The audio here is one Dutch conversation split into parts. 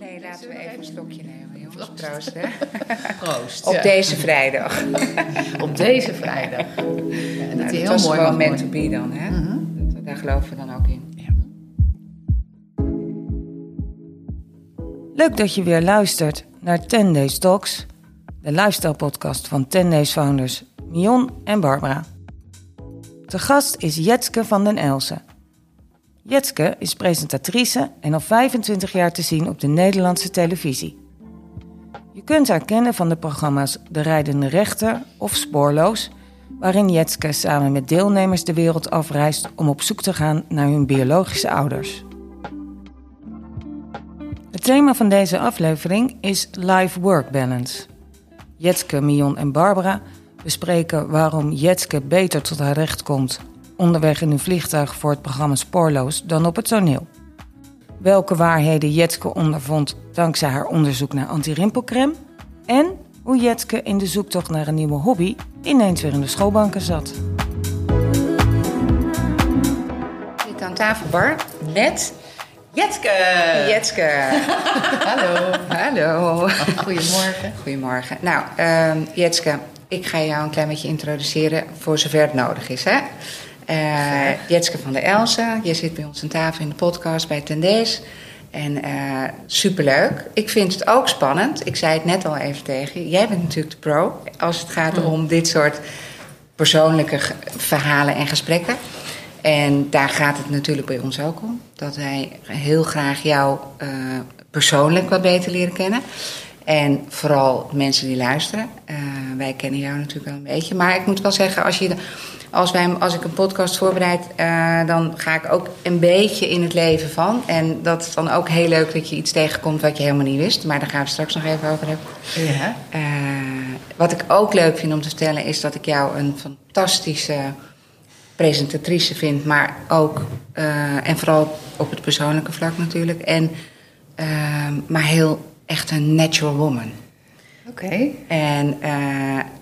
Nee, laten we even een slokje nemen, jongens. Proost, hè? Proost. Op Ja. deze vrijdag. Op deze vrijdag. Ja, dat Nou, hij heel was mooi gewoon mag meant to be dan, hè? Mhm. Dat- Daar geloven we dan ook in. Ja. Leuk dat je weer luistert naar 10 Days Talks, de lifestyle podcast van 10 Days founders Mion en Barbara. De gast is Jetske van den Elsen. Jetske is presentatrice en al 25 jaar te zien op de Nederlandse televisie. Je kunt haar kennen van de programma's De Rijdende Rechter of Spoorloos, waarin Jetske samen met deelnemers de wereld afreist om op zoek te gaan naar hun biologische ouders. Het thema van deze aflevering is life-work balance. Jetske, Mion en Barbara bespreken waarom Jetske beter tot haar recht komt onderweg in een vliegtuig voor het programma Spoorloos dan op het toneel. Welke waarheden Jetske ondervond dankzij haar onderzoek naar antirimpelcreme en hoe Jetske in de zoektocht naar een nieuwe hobby ineens weer in de schoolbanken zat. Zit aan tafel, Bar, met Jetske! Jetske. Hallo. Hallo. Goedemorgen. Goedemorgen. Nou, ehm, Jetske, ik ga jou een klein beetje introduceren voor zover het nodig is. Hè? Eh, Jetske van der Elsen, je zit bij ons aan tafel in de podcast bij Tendees. En eh, superleuk. Ik vind het ook spannend. Ik zei het net al even tegen je. Jij bent natuurlijk de pro als het gaat om dit soort persoonlijke verhalen en gesprekken. En daar gaat het natuurlijk bij ons ook om. Dat wij heel graag jou eh, persoonlijk wat beter leren kennen. En vooral mensen die luisteren. Wij kennen jou natuurlijk wel een beetje. Maar ik moet wel zeggen, als, je, als, wij, als ik een podcast voorbereid, eh, dan ga ik ook een beetje in het leven van. En dat is dan ook heel leuk dat je iets tegenkomt wat je helemaal niet wist. Maar daar gaan we straks nog even over hebben. Ja. Eh, wat ik ook leuk vind om te vertellen is dat ik jou een fantastische presentatrice vind, maar ook eh, en vooral op het persoonlijke vlak natuurlijk. En, maar heel echt een natural woman. Oké. En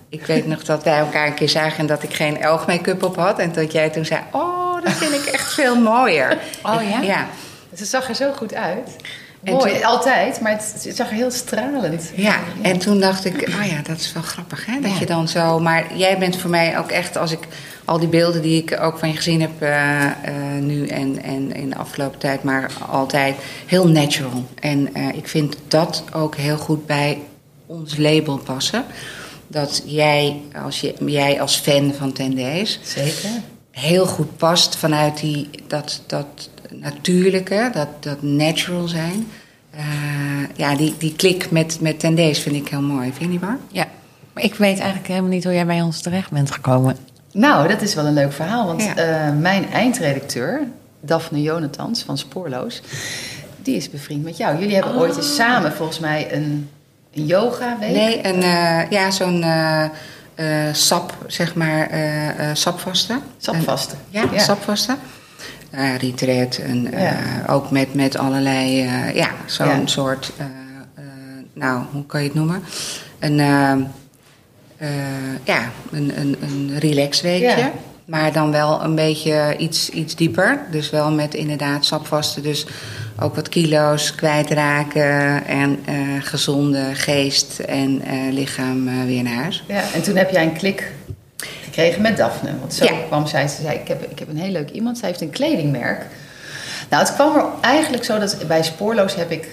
ik weet nog dat wij elkaar een keer zagen en dat ik geen elg-make-up op had. En dat jij toen zei: Oh, dat vind ik echt veel mooier. Oh ja? Ja. Ze zag er zo goed uit. En Mooi, toen- altijd, maar het, het zag er heel stralend. Ja, en toen dacht ik, oh ja, dat is wel grappig, hè? Dat Ja. je dan zo... Maar jij bent voor mij ook echt, als ik al die beelden die ik ook van je gezien heb... eh, eh, nu en, en in de afgelopen tijd, maar altijd heel natural. En eh, ik vind dat ook heel goed bij ons label passen. Dat jij als, je, jij als fan van Tendees Zeker. heel goed past vanuit die, dat, dat natuurlijke, dat, dat natural zijn. Eh, ja, die, die klik met, met Tendees vind ik heel mooi. Vind je niet waar? Ja, maar ik weet eigenlijk helemaal niet hoe jij bij ons terecht bent gekomen. Nou, dat is wel een leuk verhaal. Want Ja. eh, mijn eindredacteur, Daphne Jonathans van Spoorloos... die is bevriend met jou. Jullie hebben ooit eens samen volgens mij een, een yoga-week. Nee, een, eh, ja, zo'n eh, eh, sap, zeg maar, sapvasten. Sapvasten. Ja, Ja. sapvasten. Retreat en Ja. ook met, met allerlei, ja, zo'n Ja. soort, nou, hoe kan je het noemen? Een, eh, eh, ja, een, een, een relaxweekje. Maar dan wel een beetje iets, iets dieper. Dus wel met inderdaad sapvasten. Dus ook wat kilo's kwijtraken. En eh, gezonde geest en eh, lichaam eh, weer naar huis. Ja, en toen heb jij een klik gekregen met Daphne. Want zo Ja. kwam zij, ze zei, ik heb, ik heb een heel leuk iemand. Zij heeft een kledingmerk. Nou, het kwam er eigenlijk zo dat bij Spoorloos heb ik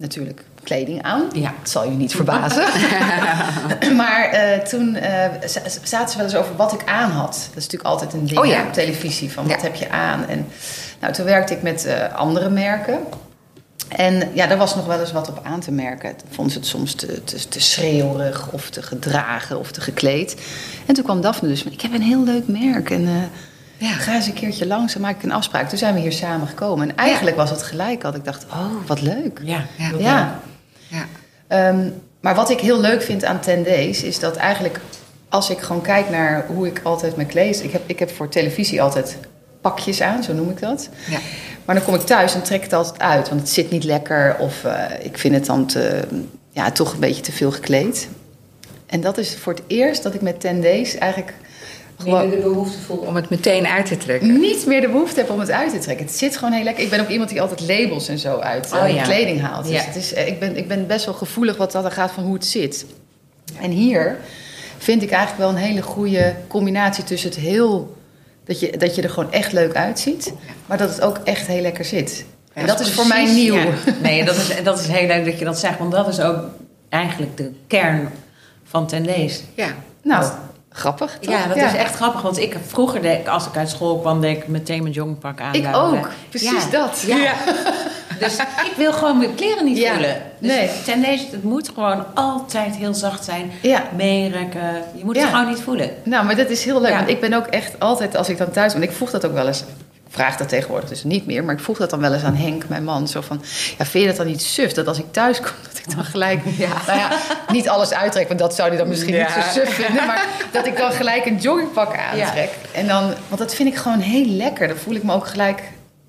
natuurlijk kleding aan. Ja. Het zal je niet verbazen. maar eh, toen eh, za- zaten ze wel eens over wat ik aan had. Dat is natuurlijk altijd een ding Oh ja. op televisie. Van Ja. wat heb je aan? En nou, toen werkte ik met eh, andere merken. En ja, daar was nog wel eens wat op aan te merken. Vond ze het soms te, te, te schreeuwerig of te gedragen of te gekleed. En toen kwam Daphne dus ik heb een heel leuk merk. En Ja. ga eens een keertje langs en maak ik een afspraak. Toen zijn we hier samen gekomen. En eigenlijk was het gelijk dat ik dacht, oh, wat leuk. Ja. Ja. Ja. Ja. Ehm, maar wat ik heel leuk vind aan 10 Days is dat eigenlijk als ik gewoon kijk naar hoe ik altijd me kleed. Ik heb, ik heb voor televisie altijd pakjes aan, zo noem ik dat. Ja. Maar dan kom ik thuis en trek ik het altijd uit, want het zit niet lekker of eh, ik vind het dan te, ja, toch een beetje te veel gekleed. En dat is voor het eerst dat ik met 10 Days eigenlijk Minder de behoefte voel om het meteen uit te trekken. niet meer de behoefte heb om het uit te trekken. Het zit gewoon heel lekker. Ik ben ook iemand die altijd labels en zo uit Oh, eh, ja. kleding haalt. Dus Ja. het is, eh, ik, ben, ik ben best wel gevoelig wat dat er gaat van hoe het zit. En hier vind ik eigenlijk wel een hele goede combinatie tussen het heel... Dat je, dat je er gewoon echt leuk uitziet, maar dat het ook echt heel lekker zit. En dat is voor mij nieuw. ja. Nee, dat is, dat is heel leuk dat je dat zegt. Want dat is ook eigenlijk de kern van Tendees. Ja. Nou, grappig. toch? Ja, dat is echt grappig. Want ik vroeger, deed, ik- als ik uit school kwam, deed ik meteen mijn joggingpak aan. Ik ook. Precies Ja. dat. Ja. Dus ik wil gewoon mijn kleren niet voelen. Dus Nee. Tendees, het moet gewoon altijd heel zacht zijn. Ja. Meerekken. Je moet het gewoon niet voelen. Nou, maar dat is heel leuk. Want ik ben ook echt altijd, als ik dan thuis ben... Ik vroeg dat ook wel eens... Vraag dat tegenwoordig dus niet meer. Maar ik vroeg dat dan wel eens aan Henk, mijn man. Zo van, ja, vind je dat dan niet suf? Dat als ik thuis kom, dat ik dan gelijk... Nou ja, niet alles uittrek. Want dat zou hij dan misschien Ja. niet zo suf vinden. Maar dat ik dan gelijk een joggingpak aantrek. En dan, want dat vind ik gewoon heel lekker. Dan voel ik me ook gelijk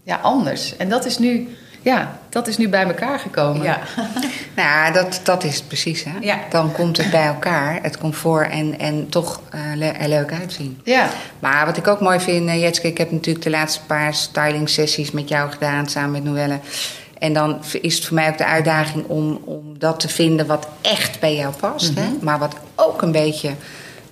ja, anders. En dat is nu... Ja, dat is nu bij elkaar gekomen. Ja. Nou, dat, dat is het precies. Hè? Ja. Dan komt het bij elkaar, het comfort en, en toch le- er leuk uitzien. Ja. Maar wat ik ook mooi vind, eh, Jetske, ik heb natuurlijk de laatste paar styling sessies met jou gedaan, samen met Noelle. En dan is het voor mij ook de uitdaging om, om dat te vinden wat echt bij jou past. hè? Maar wat ook een beetje,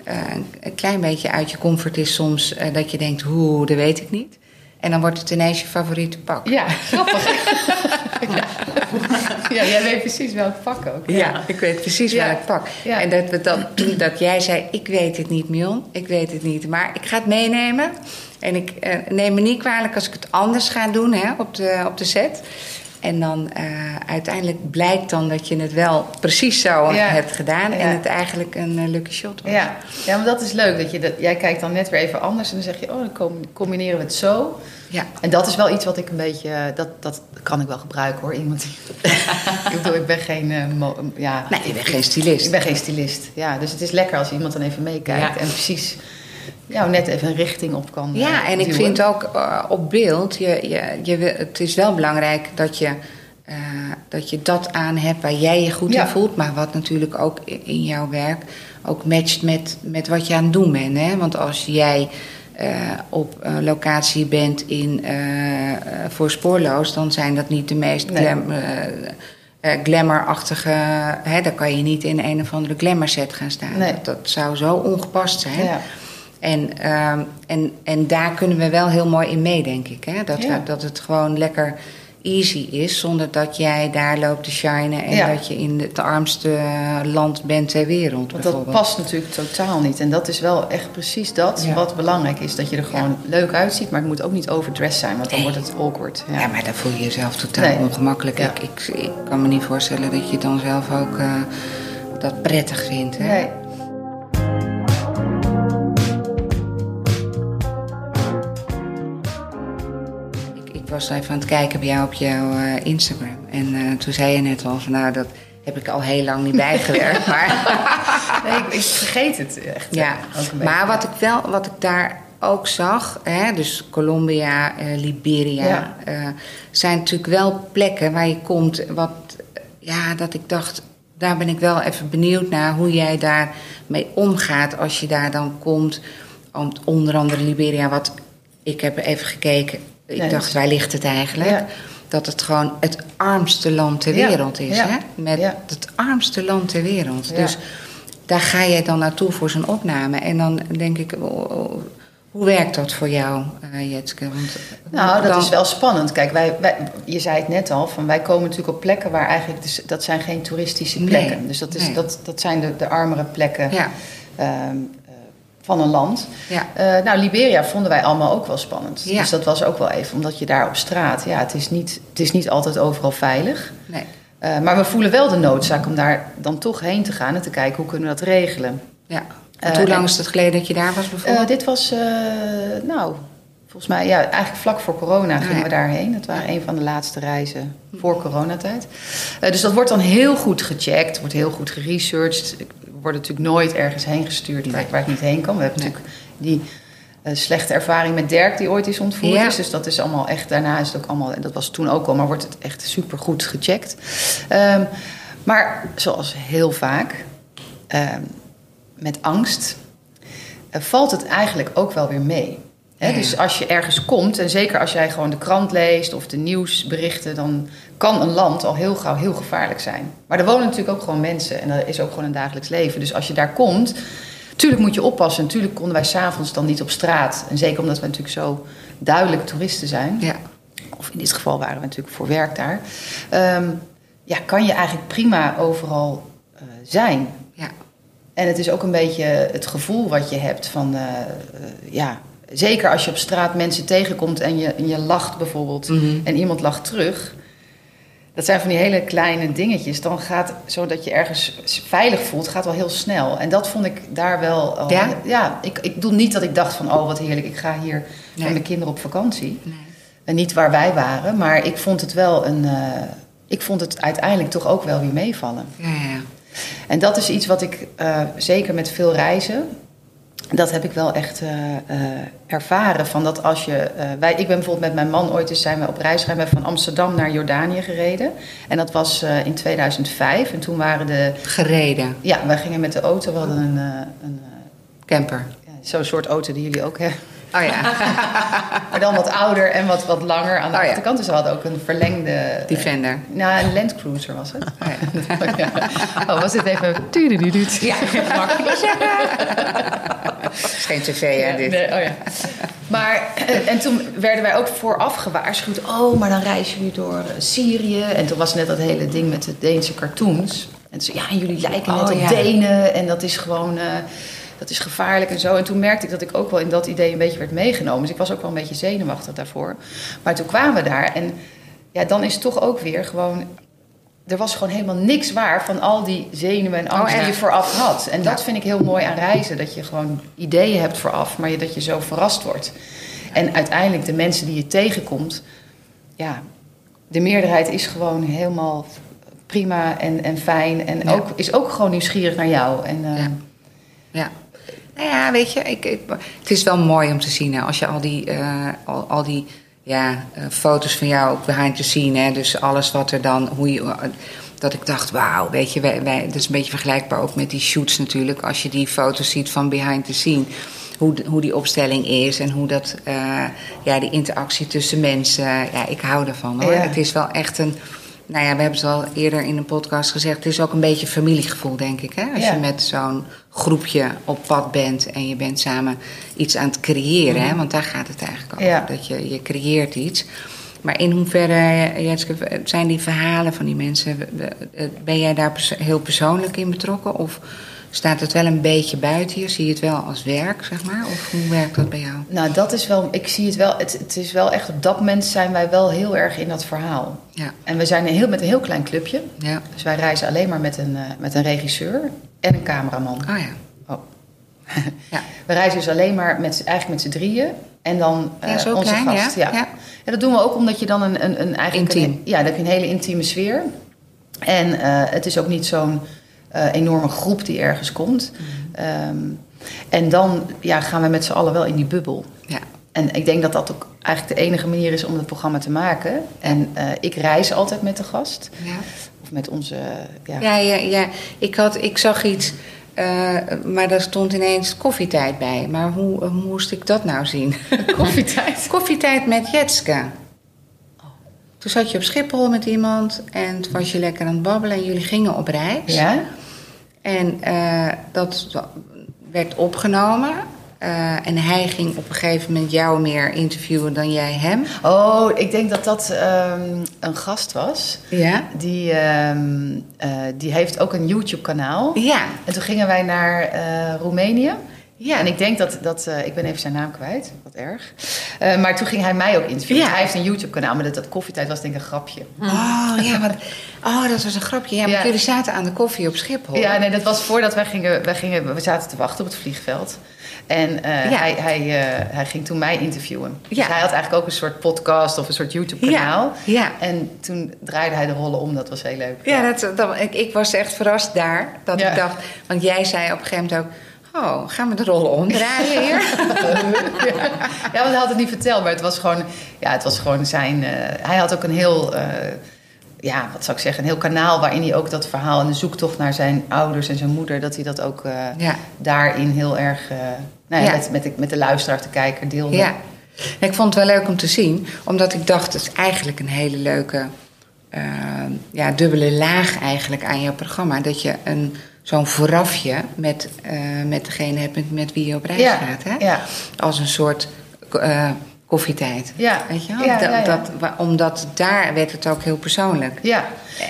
eh, een klein beetje uit je comfort is soms. dat je denkt, hoe, dat weet ik niet. En dan wordt het ineens je favoriete pak. Ja, grappig. ja. ja, jij weet precies welk pak ook. Ja, ik weet precies Ja. welk pak. En dat, we dan, dat jij zei, ik weet het niet, Mion. Ik weet het niet. Maar ik ga het meenemen. En ik eh, neem me niet kwalijk als ik het anders ga doen hè, op, de, op de set. En dan eh, uiteindelijk blijkt dan dat je het wel precies zo Ja. hebt gedaan. En Ja. het eigenlijk een eh, lucky shot was. Ja. ja, maar dat is leuk. Dat je dat, jij kijkt dan net weer even anders en dan zeg je, oh, dan com- combineren we het zo. Ja. En dat is wel iets wat ik een beetje, eh, dat, dat kan ik wel gebruiken hoor. Iemand die, ik bedoel, ik ben geen, mo- ja, Nee, je bent geen stylist. ik ben geen stylist. Ja, dus het is lekker als iemand dan even meekijkt en precies, ja, net even een richting op kan. Ja, eh, en ik vind ook eh, op beeld, je, je, je, het is wel belangrijk dat je, eh, dat je dat aan hebt waar jij je goed Ja. in voelt. Maar wat natuurlijk ook in jouw werk ook matcht met, met wat je aan het doen bent. Hè? Want als jij op locatie bent in, voor spoorloos, dan zijn dat niet de meest Nee. glam, glamourachtige. Hè? Dan kan je niet in een of andere glamour set gaan staan. Nee. Dat, dat zou zo ongepast zijn. Ja. En, ehm, en, en daar kunnen we wel heel mooi in mee, denk ik. Hè? Dat, Ja. dat het gewoon lekker easy is, zonder dat jij daar loopt te shinen en Ja. dat je in het armste land bent ter wereld. Want dat past natuurlijk totaal niet. En dat is wel echt precies dat Ja. wat belangrijk is. Dat je er gewoon leuk uitziet, maar het moet ook niet overdressed zijn, want dan wordt het awkward. Ja. maar dan voel je jezelf totaal Nee. ongemakkelijk. Ik, ik, ik kan me niet voorstellen dat je dan zelf ook eh, dat prettig vindt. Hè? Nee. Was even aan het kijken bij jou op jouw eh, Instagram. En eh, toen zei je net al van nou, dat heb ik al heel lang niet bijgewerkt. maar Nee, ik, ik vergeet het echt. Ja, eh, maar wat ik wel, wat ik daar ook zag, hè, dus Colombia, Liberia, Ja. zijn natuurlijk wel plekken waar je komt. Wat, ja, dat ik dacht, daar ben ik wel even benieuwd naar hoe jij daar mee omgaat als je daar dan komt. Onder andere Liberia, wat ik heb even gekeken. Ik Nee, dacht, waar ligt het eigenlijk? Ja. Dat het gewoon het armste land ter wereld is. Hè? Met het armste land ter wereld. Dus daar ga jij dan naartoe voor zo'n opname. En dan denk ik, oh, oh, hoe werkt dat voor jou, eh Jetske? Want Nou, dat dan- is wel spannend. Kijk, wij, wij, je zei het net al, van wij komen natuurlijk op plekken waar eigenlijk... Dus, dat zijn geen toeristische Nee, plekken. Dus dat, is, nee. dat, dat zijn de, de armere plekken Ja, ehm, eh, van een land. ja, Eh, nou, Liberia vonden wij allemaal ook wel spannend. Ja. Dus dat was ook wel even, omdat je daar op straat... Ja, het is niet, het is niet altijd overal veilig. nee. Eh, maar we voelen wel de noodzaak om daar dan toch heen te gaan... en te kijken hoe kunnen we dat regelen. Ja. Want Eh, hoe lang en- is het geleden dat je daar was bijvoorbeeld? dit was, nou, volgens mij, ja, eigenlijk vlak voor corona gingen ja. we daarheen. Dat waren een van de laatste reizen voor coronatijd. Eh, dus dat wordt dan heel goed gecheckt, wordt heel goed geresearched. Ik word natuurlijk nooit ergens heen gestuurd waar, ik- waar ik niet heen kan. We hebben Nee. natuurlijk die eh, slechte ervaring met Dirk die ooit is ontvoerd. Ja. is. Dus dat is allemaal echt, daarna is het ook allemaal, en dat was toen ook al, maar wordt het echt super goed gecheckt. Ehm, maar zoals heel vaak, ehm, met angst eh, valt het eigenlijk ook wel weer mee. Dus als je ergens komt, en zeker als jij gewoon de krant leest of de nieuwsberichten, dan kan een land al heel gauw heel gevaarlijk zijn. Maar er wonen natuurlijk ook gewoon mensen en dat is ook gewoon een dagelijks leven. Dus als je daar komt, natuurlijk moet je oppassen. Natuurlijk konden wij s'avonds dan niet op straat. En zeker omdat we natuurlijk zo duidelijk toeristen zijn. Ja. Of in dit geval waren we natuurlijk voor werk daar. Ehm, ja, kan je eigenlijk prima overal eh, zijn. Ja. En het is ook een beetje het gevoel wat je hebt van, eh, eh, ja, zeker als je op straat mensen tegenkomt en je, en je lacht bijvoorbeeld Mhm. en iemand lacht terug. Dat zijn van die hele kleine dingetjes. Dan gaat, zodat je ergens veilig voelt, gaat wel heel snel. En dat vond ik daar wel... al- Ja? ja ik, ik bedoel niet dat ik dacht van, oh wat heerlijk, ik ga hier Nee. met mijn kinderen op vakantie. Nee. En niet waar wij waren, maar ik vond het wel een... eh, ik vond het uiteindelijk toch ook wel weer meevallen. Ja, ja. En dat is iets wat ik eh, zeker met veel reizen. Dat heb ik wel echt eh, eh, ervaren. Van dat als je, eh, wij, ik ben bijvoorbeeld met mijn man ooit eens zijn we op reis gegaan. We van Amsterdam naar Jordanië gereden. En dat was in 2005. En toen waren de. Gereden. Ja, wij gingen met de auto. We hadden een, een Camper. ja, zo'n soort auto die jullie ook hebben. Oh ja. Maar dan wat ouder en wat, wat langer aan de Oh ja. achterkant. Dus we hadden ook een verlengde. eh, Defender. nou, een Land Cruiser was het. Oh ja. Oh, was dit even. Ja, makkelijk zeggen. Het is geen tv, hè, dit. nee, oh ja. Maar, en, en toen werden wij ook vooraf gewaarschuwd. Oh, maar dan reizen jullie door eh, Syrië. En toen was net dat hele ding met de Deense cartoons. En ze ja, jullie lijken net Oh, op. Denen. En dat is gewoon, eh, dat is gevaarlijk en zo. En toen merkte ik dat ik ook wel in dat idee een beetje werd meegenomen. Dus ik was ook wel een beetje zenuwachtig daarvoor. Maar toen kwamen we daar. En ja, dan is het toch ook weer gewoon... Er was gewoon helemaal niks waar van al die zenuwen en angst Oh, die je vooraf had. En dat vind ik heel mooi aan reizen. Dat je gewoon ideeën hebt vooraf, maar je, dat je zo verrast wordt. En uiteindelijk de mensen die je tegenkomt... Ja, de meerderheid is gewoon helemaal prima en, en fijn. En Ja. ook, is ook gewoon nieuwsgierig naar jou. En, eh, Ja. Ja. Nou ja, weet je, ik, ik, het is wel mooi om te zien hè, als je al die, eh, al, al die ja, eh, foto's van jou ook behind the scene, hè, dus alles wat er dan, hoe je, eh, dat ik dacht, wauw, weet je, wij, wij, dat is een beetje vergelijkbaar ook met die shoots natuurlijk. Als je die foto's ziet van behind the scene, hoe, hoe die opstelling is en hoe dat, ja, die interactie tussen mensen, ja, ik hou ervan hoor. Ja. Het is wel echt een, nou ja, we hebben het al eerder in een podcast gezegd, het is ook een beetje familiegevoel, denk ik, hè, als Ja. je met zo'n groepje op pad bent en je bent samen iets aan het creëren. Hè? Want daar gaat het eigenlijk over. Ja. Dat je, je creëert iets. Maar in hoeverre, Jetske, zijn die verhalen van die mensen... ben jij daar heel persoonlijk in betrokken? Of staat het wel een beetje buiten je? Zie je het wel als werk, zeg maar? Of hoe werkt dat bij jou? nou, dat is wel... Ik zie het wel... Het, het is wel echt... Op dat moment zijn wij wel heel erg in dat verhaal. Ja, En we zijn een heel, met een heel klein clubje. ja. Dus wij reizen alleen maar met een, eh, met een regisseur en een cameraman. Oh ja. Oh. Ja. We reizen dus alleen maar met, eigenlijk met z'n drieën. En dan eh, Ja, zo onze klein, gast. ja. Ja. Dat doen we ook omdat je dan een, een, een eigenlijk Intiem. Een, ja, dan heb je een hele intieme sfeer. En eh, het is ook niet zo'n eh, enorme groep die ergens komt. Ehm, en dan ja, gaan we met z'n allen wel in die bubbel. Ja. En ik denk dat dat ook eigenlijk de enige manier is om het programma te maken. En eh, ik reis altijd met de gast. ja. Of met onze... ja, Ja, ja, ja. Ik, had, ik zag iets, eh, maar daar stond ineens koffietijd bij. Maar hoe, moest ik dat nou zien? koffietijd. Koffietijd met Jetske. Toen zat je op Schiphol met iemand en toen was je lekker aan het babbelen en jullie gingen op reis. Ja? En eh, dat werd opgenomen. Eh, en hij ging op een gegeven moment jou meer interviewen dan jij hem. Oh, ik denk dat dat ehm, een gast was. Ja? Die, ehm, eh, die heeft ook een YouTube-kanaal. Ja. En toen gingen wij naar Roemenië. Ja. En ik denk dat, dat eh, ik ben even zijn naam kwijt, wat erg. Eh, maar toen ging hij mij ook interviewen. Ja. Hij heeft een YouTube-kanaal, maar dat, dat koffietijd was denk ik een grapje. Oh, ja, maar, oh, dat was een grapje. Ja, maar jullie zaten aan de koffie op Schiphol. Ja, nee, dat was voordat wij gingen, wij gingen... We zaten te wachten op het vliegveld. En eh, Ja. hij, hij, hij ging toen mij interviewen. Dus Ja. hij had eigenlijk ook een soort podcast of een soort YouTube-kanaal. Ja. En toen draaide hij de rollen om. Dat was heel leuk. Ja, dat, dat, ik, ik was echt verrast daar. Dat ik dacht, want jij zei op een gegeven moment ook... Oh, gaan we de rollen omdraaien hier? Ja, want hij had het niet verteld, maar het was gewoon, ja, het was gewoon zijn. eh, hij had ook een heel, eh, ja, wat zou ik zeggen, een heel kanaal waarin hij ook dat verhaal en de zoektocht naar zijn ouders en zijn moeder, dat hij dat ook eh, ja. daarin heel erg nou ja, met, met, de, met de luisteraar, de kijker deelde. Ja. En ik vond het wel leuk om te zien, omdat ik dacht, het is eigenlijk een hele leuke, ja, dubbele laag eigenlijk aan jouw programma. Dat je een, zo'n voorafje met, eh, met degene hebt met, met wie je op reis Ja, gaat. Hè? ja. Als een soort eh, koffietijd. Ja, Weet je ja, Dat-. Dat, omdat daar werd het ook heel persoonlijk. Ja,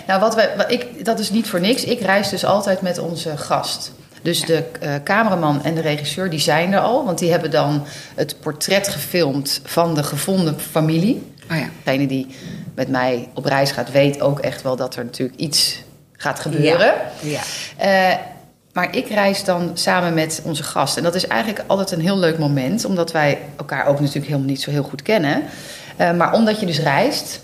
nou wat wij, wat ik, dat is niet voor niks. Ik reis dus altijd met onze gast. Dus de eh, cameraman en de regisseur die zijn er al, want die hebben dan het portret gefilmd van de gevonden familie. Oh ja. Degene die met mij op reis gaat, weet ook echt wel dat er natuurlijk iets gaat gebeuren. Ja. Eh, maar ik reis dan samen met onze gast. En dat is eigenlijk altijd een heel leuk moment, omdat wij elkaar ook natuurlijk helemaal niet zo heel goed kennen. Eh, maar omdat je dus reist.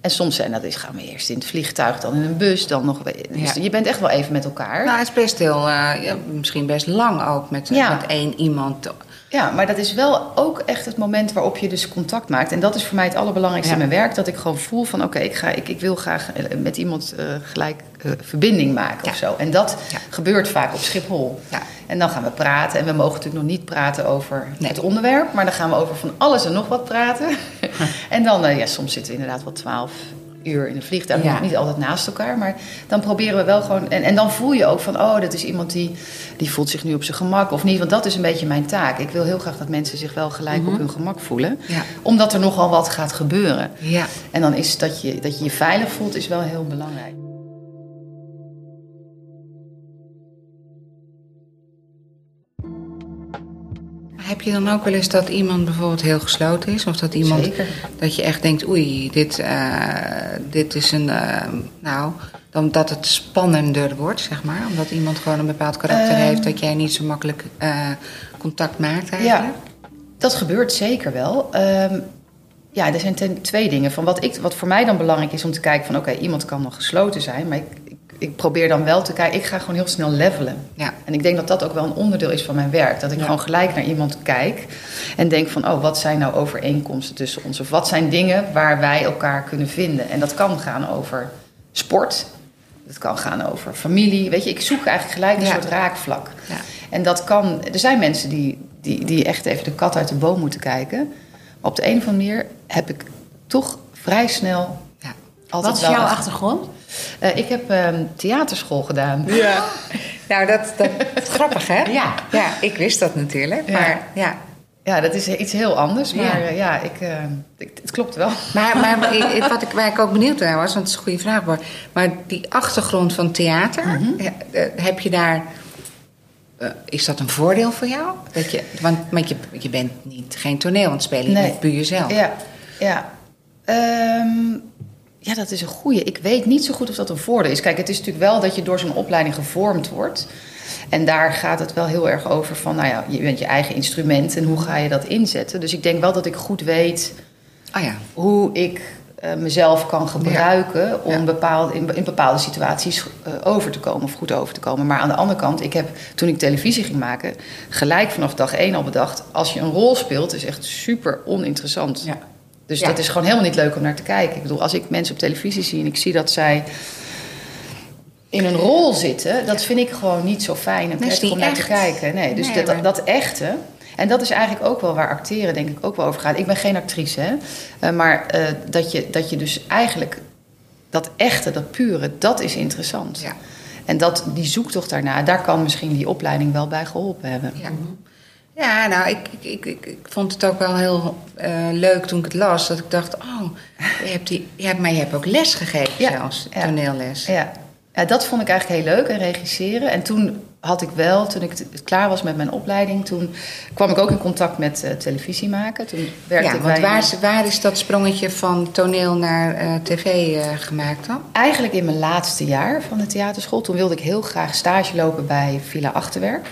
En soms zijn dat is, gaan we eerst in het vliegtuig, dan in een bus, dan nog. Dus Ja. je bent echt wel even met elkaar. Nou, het is best heel, eh, ja, misschien best lang ook met, Ja. met één iemand. Ja, maar dat is wel ook echt het moment waarop je dus contact maakt. En dat is voor mij het allerbelangrijkste Ja. in mijn werk. Dat ik gewoon voel van oké, ik ik, ik, ik wil graag eh, met iemand eh, gelijk eh, verbinding maken Ja. of zo. En dat Ja. gebeurt vaak op Schiphol. Ja. En dan gaan we praten. En we mogen natuurlijk nog niet praten over Nee. het onderwerp. Maar dan gaan we over van alles en nog wat praten. en dan, ja, soms zitten we inderdaad wel twaalf uur in een vliegtuig. Ja. Niet altijd naast elkaar. Maar dan proberen we wel gewoon... En, en dan voel je ook van, oh, dat is iemand die, die voelt zich nu op zijn gemak of niet. Want dat is een beetje mijn taak. Ik wil heel graag dat mensen zich wel gelijk op hun gemak voelen. Ja. Omdat er nogal wat gaat gebeuren. Ja. En dan is dat je, dat je je veilig voelt, is wel heel belangrijk. Heb je dan ook wel eens dat iemand bijvoorbeeld heel gesloten is? Of dat iemand Zeker. dat je echt denkt, oei, dit, eh, dit is een. eh, nou, dan dat het spannender wordt, zeg maar. Omdat iemand gewoon een bepaald karakter Ehm. heeft dat jij niet zo makkelijk eh, contact maakt eigenlijk. Ja, dat gebeurt zeker wel. Ehm, ja, er zijn ten, twee dingen. Van wat, ik, wat voor mij dan belangrijk is om te kijken van... oké, iemand kan nog gesloten zijn, maar ik, ik, probeer dan wel te kijken... ik ga gewoon heel snel levelen. Ja. En ik denk dat dat ook wel een onderdeel is van mijn werk. Dat ik Ja. gewoon gelijk naar iemand kijk en denk van... oh, wat zijn nou overeenkomsten tussen ons? Of wat zijn dingen waar wij elkaar kunnen vinden? En dat kan gaan over sport... Het kan gaan over familie. Weet je, ik zoek eigenlijk gelijk een Ja. soort raakvlak. Ja. En dat kan. Er zijn mensen die, die, die echt even de kat uit de boom moeten kijken. Maar op de een of andere manier heb ik toch vrij snel. Ja. Altijd Wat is jouw achtergrond? Eh, ik heb ehm, theaterschool gedaan. Ja. Nou, dat, dat grappig, hè? Ja. Ja, ik wist dat natuurlijk. Ja. Maar ja. Ja, dat is iets heel anders. Maar Ja. eh, ja, ik, eh, ik- het klopt wel. Maar, maar, maar wat ik, waar ik ook benieuwd naar was, want het is een goede vraag. Maar die achtergrond van theater, Mhm. heb je daar. is dat een voordeel voor jou? Dat je, want want je, je bent niet, geen toneel aan het spelen, je Nee. bent puur jezelf. Ja, ja. Ehm, ja, dat is een goeie. Ik weet niet zo goed of dat een voordeel is. Kijk, het is natuurlijk wel dat je door zo'n opleiding gevormd wordt. En daar gaat het wel heel erg over van, nou ja, je bent je eigen instrument en hoe ga je dat inzetten. Dus ik denk wel dat ik goed weet Oh ja. hoe ik eh, mezelf kan gebruiken om Ja. in, in bepaalde situaties eh, over te komen of goed over te komen. Maar aan de andere kant, ik heb toen ik televisie ging maken, gelijk vanaf dag één al bedacht: als je een rol speelt, is echt super oninteressant. Ja. Dus Ja. dat is gewoon helemaal niet leuk om naar te kijken. Ik bedoel, als ik mensen op televisie zie en ik zie dat zij in een rol zitten, dat vind ik gewoon niet zo fijn en prettig om naar te echt. kijken. Nee, dus Nee, dat, maar- dat echte. En dat is eigenlijk ook wel waar acteren denk ik ook wel over gaat. Ik ben geen actrice, hè. Eh, maar eh, dat, je, dat je dus eigenlijk dat echte, dat pure, dat is interessant. Ja. En dat, die zoektocht daarna, daar kan misschien die opleiding wel bij geholpen hebben. Ja. Ja, nou, ik, ik, ik, ik, vond het ook wel heel eh, leuk toen ik het las. Dat ik dacht, oh, je hebt die, ja, maar je hebt ook les gegeven Ja, zelfs, ja. toneelles. Ja. ja, dat vond ik eigenlijk heel leuk en regisseren. En toen had ik wel, toen ik klaar was met mijn opleiding, toen kwam ik ook in contact met eh, televisie maken. Toen werkte Ja, ik want waar, is- waar is dat sprongetje van toneel naar eh, tv gemaakt dan? Eigenlijk in mijn laatste jaar van de theaterschool. Toen wilde ik heel graag stage lopen bij Villa Achterwerk.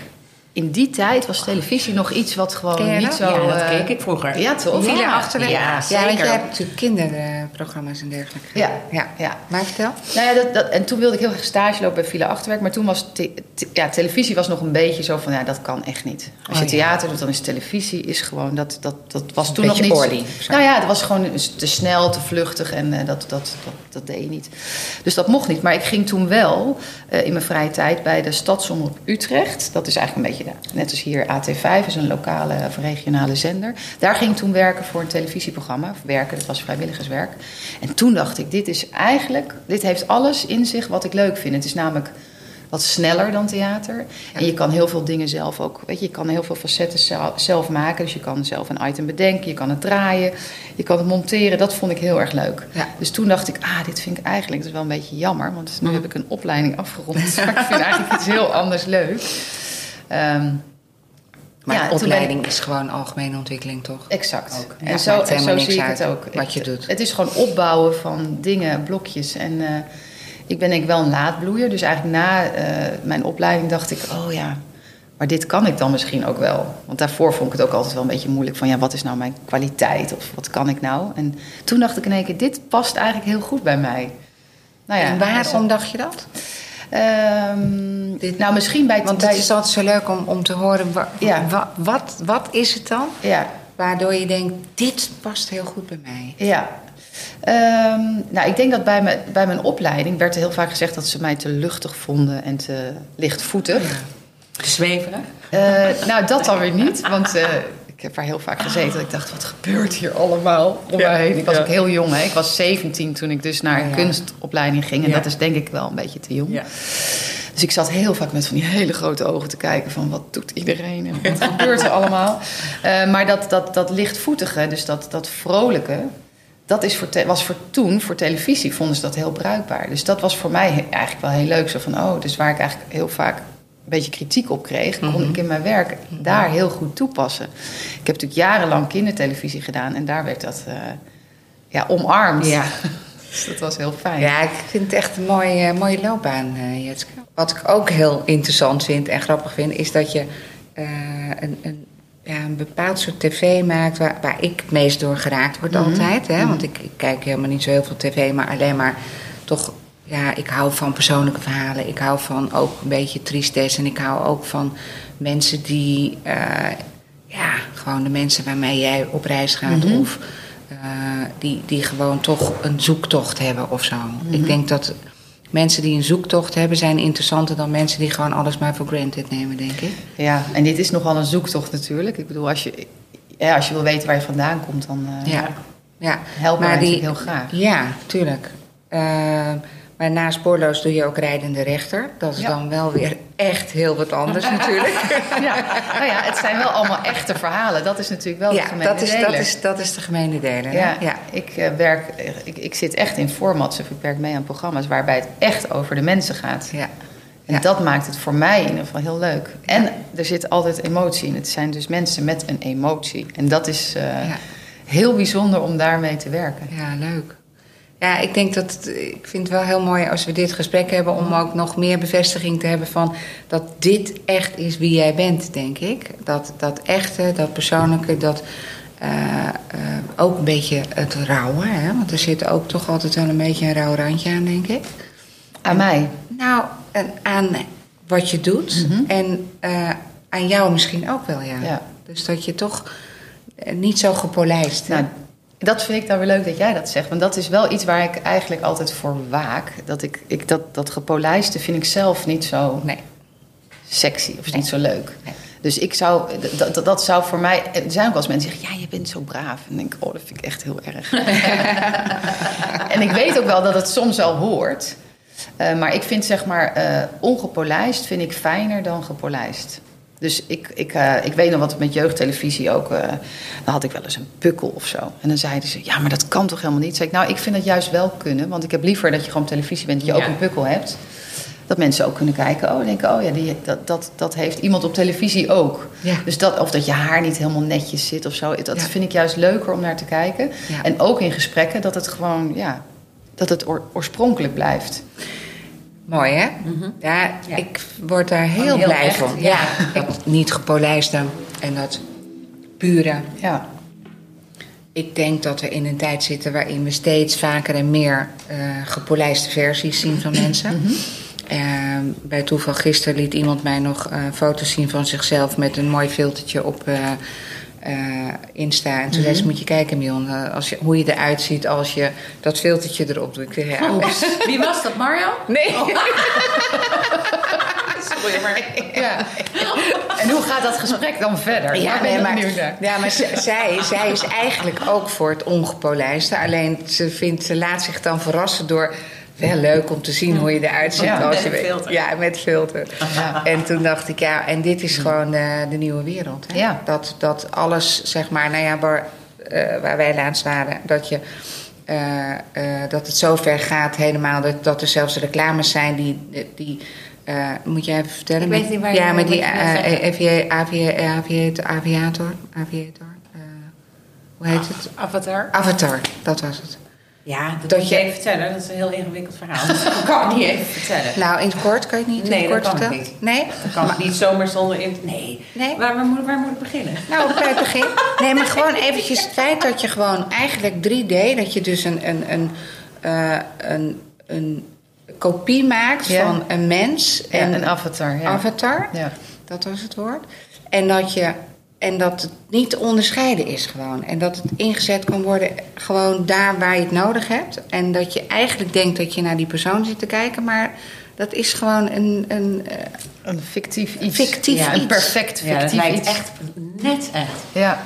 In die tijd was televisie nog iets wat Ken gewoon niet dat? zo... ja, dat eh, keek ik vroeger. Ja, toch? Villa Ja, Achterwerk? ja, ja want zeker. jij hebt natuurlijk kinderprogramma's programma's en dergelijke. Ja, ja. ja. Maar vertel. Nou ja, dat, dat, en toen wilde ik heel graag stage lopen bij Villa Achterwerk. Maar toen was te- te- ja, televisie was nog een beetje zo van, ja, dat kan echt niet. Als je Oh, ja. theater doet, dan is televisie is gewoon, dat, dat, dat was Een toen nog niet... zo. Nou ja, het was gewoon te snel, te vluchtig en eh, dat, dat, dat, dat deed je niet. Dus dat mocht niet. Maar ik ging toen wel eh, in mijn vrije tijd bij de Stadsomroep Utrecht. Dat is eigenlijk een beetje, net als hier AT5, is een lokale of regionale zender. Daar ging ik toen werken voor een televisieprogramma. Of werken, dat was vrijwilligerswerk. En toen dacht ik, dit is eigenlijk, dit heeft alles in zich wat ik leuk vind. Het is namelijk wat sneller dan theater. En je kan heel veel dingen zelf ook, weet je, je kan heel veel facetten zel- zelf maken. Dus je kan zelf een item bedenken, je kan het draaien, je kan het monteren. Dat vond ik heel erg leuk. Ja. Dus toen dacht ik, ah, dit vind ik eigenlijk, dat is wel een beetje jammer. Want nu heb ik een opleiding afgerond. Maar ik vind eigenlijk iets heel anders leuk. Ehm, Maar ja, opleiding is gewoon algemene ontwikkeling, toch? Exact. Ook. En het zo, en zo zie ik het ook. wat je Het- doet. Het is gewoon opbouwen van dingen, blokjes. En eh, ik ben denk ik wel een laadbloeier. Dus eigenlijk na eh, mijn opleiding dacht ik, oh ja, maar dit kan ik dan misschien ook wel. Want daarvoor vond ik het ook altijd wel een beetje moeilijk. Van ja, wat is nou mijn kwaliteit? Of wat kan ik nou? En toen dacht ik in één keer, dit past eigenlijk heel goed bij mij. Nou ja, en waarom dacht je dat? Ehm, Dit- nou, misschien bij... Want bij, het is altijd zo leuk om, om te horen. wa- Ja. wa- wat, wat is het dan? Ja, Waardoor je denkt, dit past heel goed bij mij. Ja. Ehm, nou, ik denk dat bij, me, bij mijn opleiding werd er heel vaak gezegd dat ze mij te luchtig vonden en te lichtvoetig. Zweverig. Eh, nou, dat dan weer niet, want eh, heb daar heel vaak gezeten. Dat ik dacht, wat gebeurt hier allemaal om mij heen? Ik was ook heel jong, hè? ik was 17 toen ik dus naar een Ja. kunstopleiding ging. En dat is denk ik wel een beetje te jong. Dus ik zat heel vaak met van die hele grote ogen te kijken van wat doet iedereen en wat gebeurt er allemaal. Eh, maar dat, dat, dat lichtvoetige, dus dat, dat vrolijke, dat is voor te- was voor toen, voor televisie, vonden ze dat heel bruikbaar. Dus dat was voor mij eigenlijk wel heel leuk. Zo van, oh, dus waar ik eigenlijk heel vaak beetje kritiek op kreeg, kon ik in mijn werk daar heel goed toepassen. Ik heb natuurlijk jarenlang kindertelevisie gedaan en daar werd dat eh, ja, omarmd. Ja. Dus dat was heel fijn. Ja, ik vind het echt een mooie, mooie loopbaan, eh Jetske. Wat ik ook heel interessant vind en grappig vind, is dat je eh, een, een, ja, een bepaald soort tv maakt waar, waar ik het meest door geraakt word altijd. Hè? Want ik, ik kijk helemaal niet zo heel veel tv, maar alleen maar toch. Ja, ik hou van persoonlijke verhalen. Ik hou van ook een beetje tristesse. En ik hou ook van mensen die. eh, ja, gewoon de mensen waarmee jij op reis gaat. Of eh, die, die gewoon toch een zoektocht hebben of zo. Ik denk dat mensen die een zoektocht hebben, zijn interessanter dan mensen die gewoon alles maar voor granted nemen, denk ik. Ja, en dit is nogal een zoektocht natuurlijk. Ik bedoel, als je, ja, als je wil weten waar je vandaan komt, dan eh, Ja. ja. helpen heel graag. Ja, tuurlijk. Eh, maar na spoorloos doe je ook rijdende rechter. Dat is Ja. dan wel weer echt heel wat anders natuurlijk. Ja, nou ja, het zijn wel allemaal echte verhalen. Dat is natuurlijk wel de ja, gemene dat is, dat, is, dat is de gemene deler. hè? Ja, ja. Ik, eh, werk, ik, ik zit echt in formats of ik werk mee aan programma's waarbij het echt over de mensen gaat. ja. En Ja. dat maakt het voor mij in ieder geval heel leuk. En er zit altijd emotie in. Het zijn dus mensen met een emotie. En dat is eh, heel bijzonder om daarmee te werken. Ja, leuk. Ja, ik denk dat het- ik vind het wel heel mooi als we dit gesprek hebben om ook nog meer bevestiging te hebben van dat dit echt is wie jij bent, denk ik. Dat, dat echte, dat persoonlijke, dat eh, eh, ook een beetje het rauwe, hè? want er zit ook toch altijd wel een beetje een rauw randje aan, denk ik. Aan mij. Nou, en aan wat je doet en eh, aan jou misschien ook wel, ja. Ja. Dus dat je toch niet zo gepolijst. Nou, dat vind ik dan weer leuk dat jij dat zegt. Want dat is wel iets waar ik eigenlijk altijd voor waak. Dat, ik, ik, dat, dat gepolijste vind ik zelf niet zo nee. sexy of is Nee. niet zo leuk. Nee. Dus ik zou, dat, dat, dat zou voor mij. Er zijn ook wel eens mensen die zeggen: Ja, je bent zo braaf. En dan denk ik: Oh, dat vind ik echt heel erg. en ik weet ook wel dat het soms wel hoort. Eh, maar ik vind zeg maar eh, ongepolijst vind ik fijner dan gepolijst. Dus ik, ik, eh, ik weet nog wat met jeugdtelevisie ook. eh, dan had ik wel eens een pukkel of zo. En dan zeiden ze: Ja, maar dat kan toch helemaal niet? Zeg ik: Nou, ik vind het juist wel kunnen. Want ik heb liever dat je gewoon op televisie bent, dat je ook een pukkel hebt. Dat mensen ook kunnen kijken. Oh, denken: Oh ja, die, dat, dat, dat heeft iemand op televisie ook. Ja. Dus dat, of dat je haar niet helemaal netjes zit of zo. Dat Ja. vind ik juist leuker om naar te kijken. En ook in gesprekken dat het gewoon, ja, dat het oor- oorspronkelijk blijft. Mooi, hè? Ja, Ja. ik word daar heel, blij echt, van. ja. Ja, dat niet gepolijste en dat pure. Ja. ik denk dat we in een tijd zitten waarin we steeds vaker en meer eh, gepolijste versies zien van mensen. Eh, bij toeval gisteren liet iemand mij nog eh, foto's zien van zichzelf met een mooi filtertje op eh, eh, Insta. En toen zei ze, moet je kijken Mion, eh, als je, hoe je eruit ziet als je dat filtertje erop doet. Ja, Wie was dat, Mario? Nee. Sorry, maar... Ja. En hoe gaat dat gesprek dan verder? Ja, nee, maar, ja, maar zij, zij is eigenlijk ook voor het ongepolijste. Alleen ze, vindt, ze laat zich dan verrassen door... Wel leuk om te zien hoe je eruit ziet. Ja, als met je filter. Ja, met filter. Ja. En toen dacht ik, ja, en dit is gewoon de, de nieuwe wereld. Hè? Ja. Dat, dat alles, zeg maar, nou ja, waar, eh, waar wij laatst waren... dat je... eh, eh, dat het zo ver gaat helemaal dat, dat er zelfs reclames zijn die... die eh, moet jij even vertellen? Ik weet niet waar je- Ja, met die eh, avia- aviator, aviator, eh, hoe heet het? Avatar? Avatar, dat was het. Ja, dat, Dat je even vertellen. Dat is een heel ingewikkeld verhaal. Dat kan ik niet even vertellen. Nou, in het kort kan je het niet Nee, in het dat kort vertellen? Nee? Dat kan ik niet zomaar zonder... In... Nee. Nee? Waar, waar, moet, waar moet ik beginnen? Nou, bij het begin. Nee, maar gewoon eventjes het feit dat je gewoon eigenlijk 3D, dat je dus een, een, een, eh, een, een kopie maakt Ja. van een mens Ja, en een avatar. Ja. avatar. Ja. Dat was het woord. En dat, je, en dat het niet te onderscheiden is gewoon. En dat het ingezet kan worden gewoon daar waar je het nodig hebt. En dat je eigenlijk denkt dat je naar die persoon zit te kijken. Maar dat is gewoon een... een eh, Een fictief iets. Fictief ja, Een perfect Ja, dat fictief lijkt iets. echt net echt. Ja.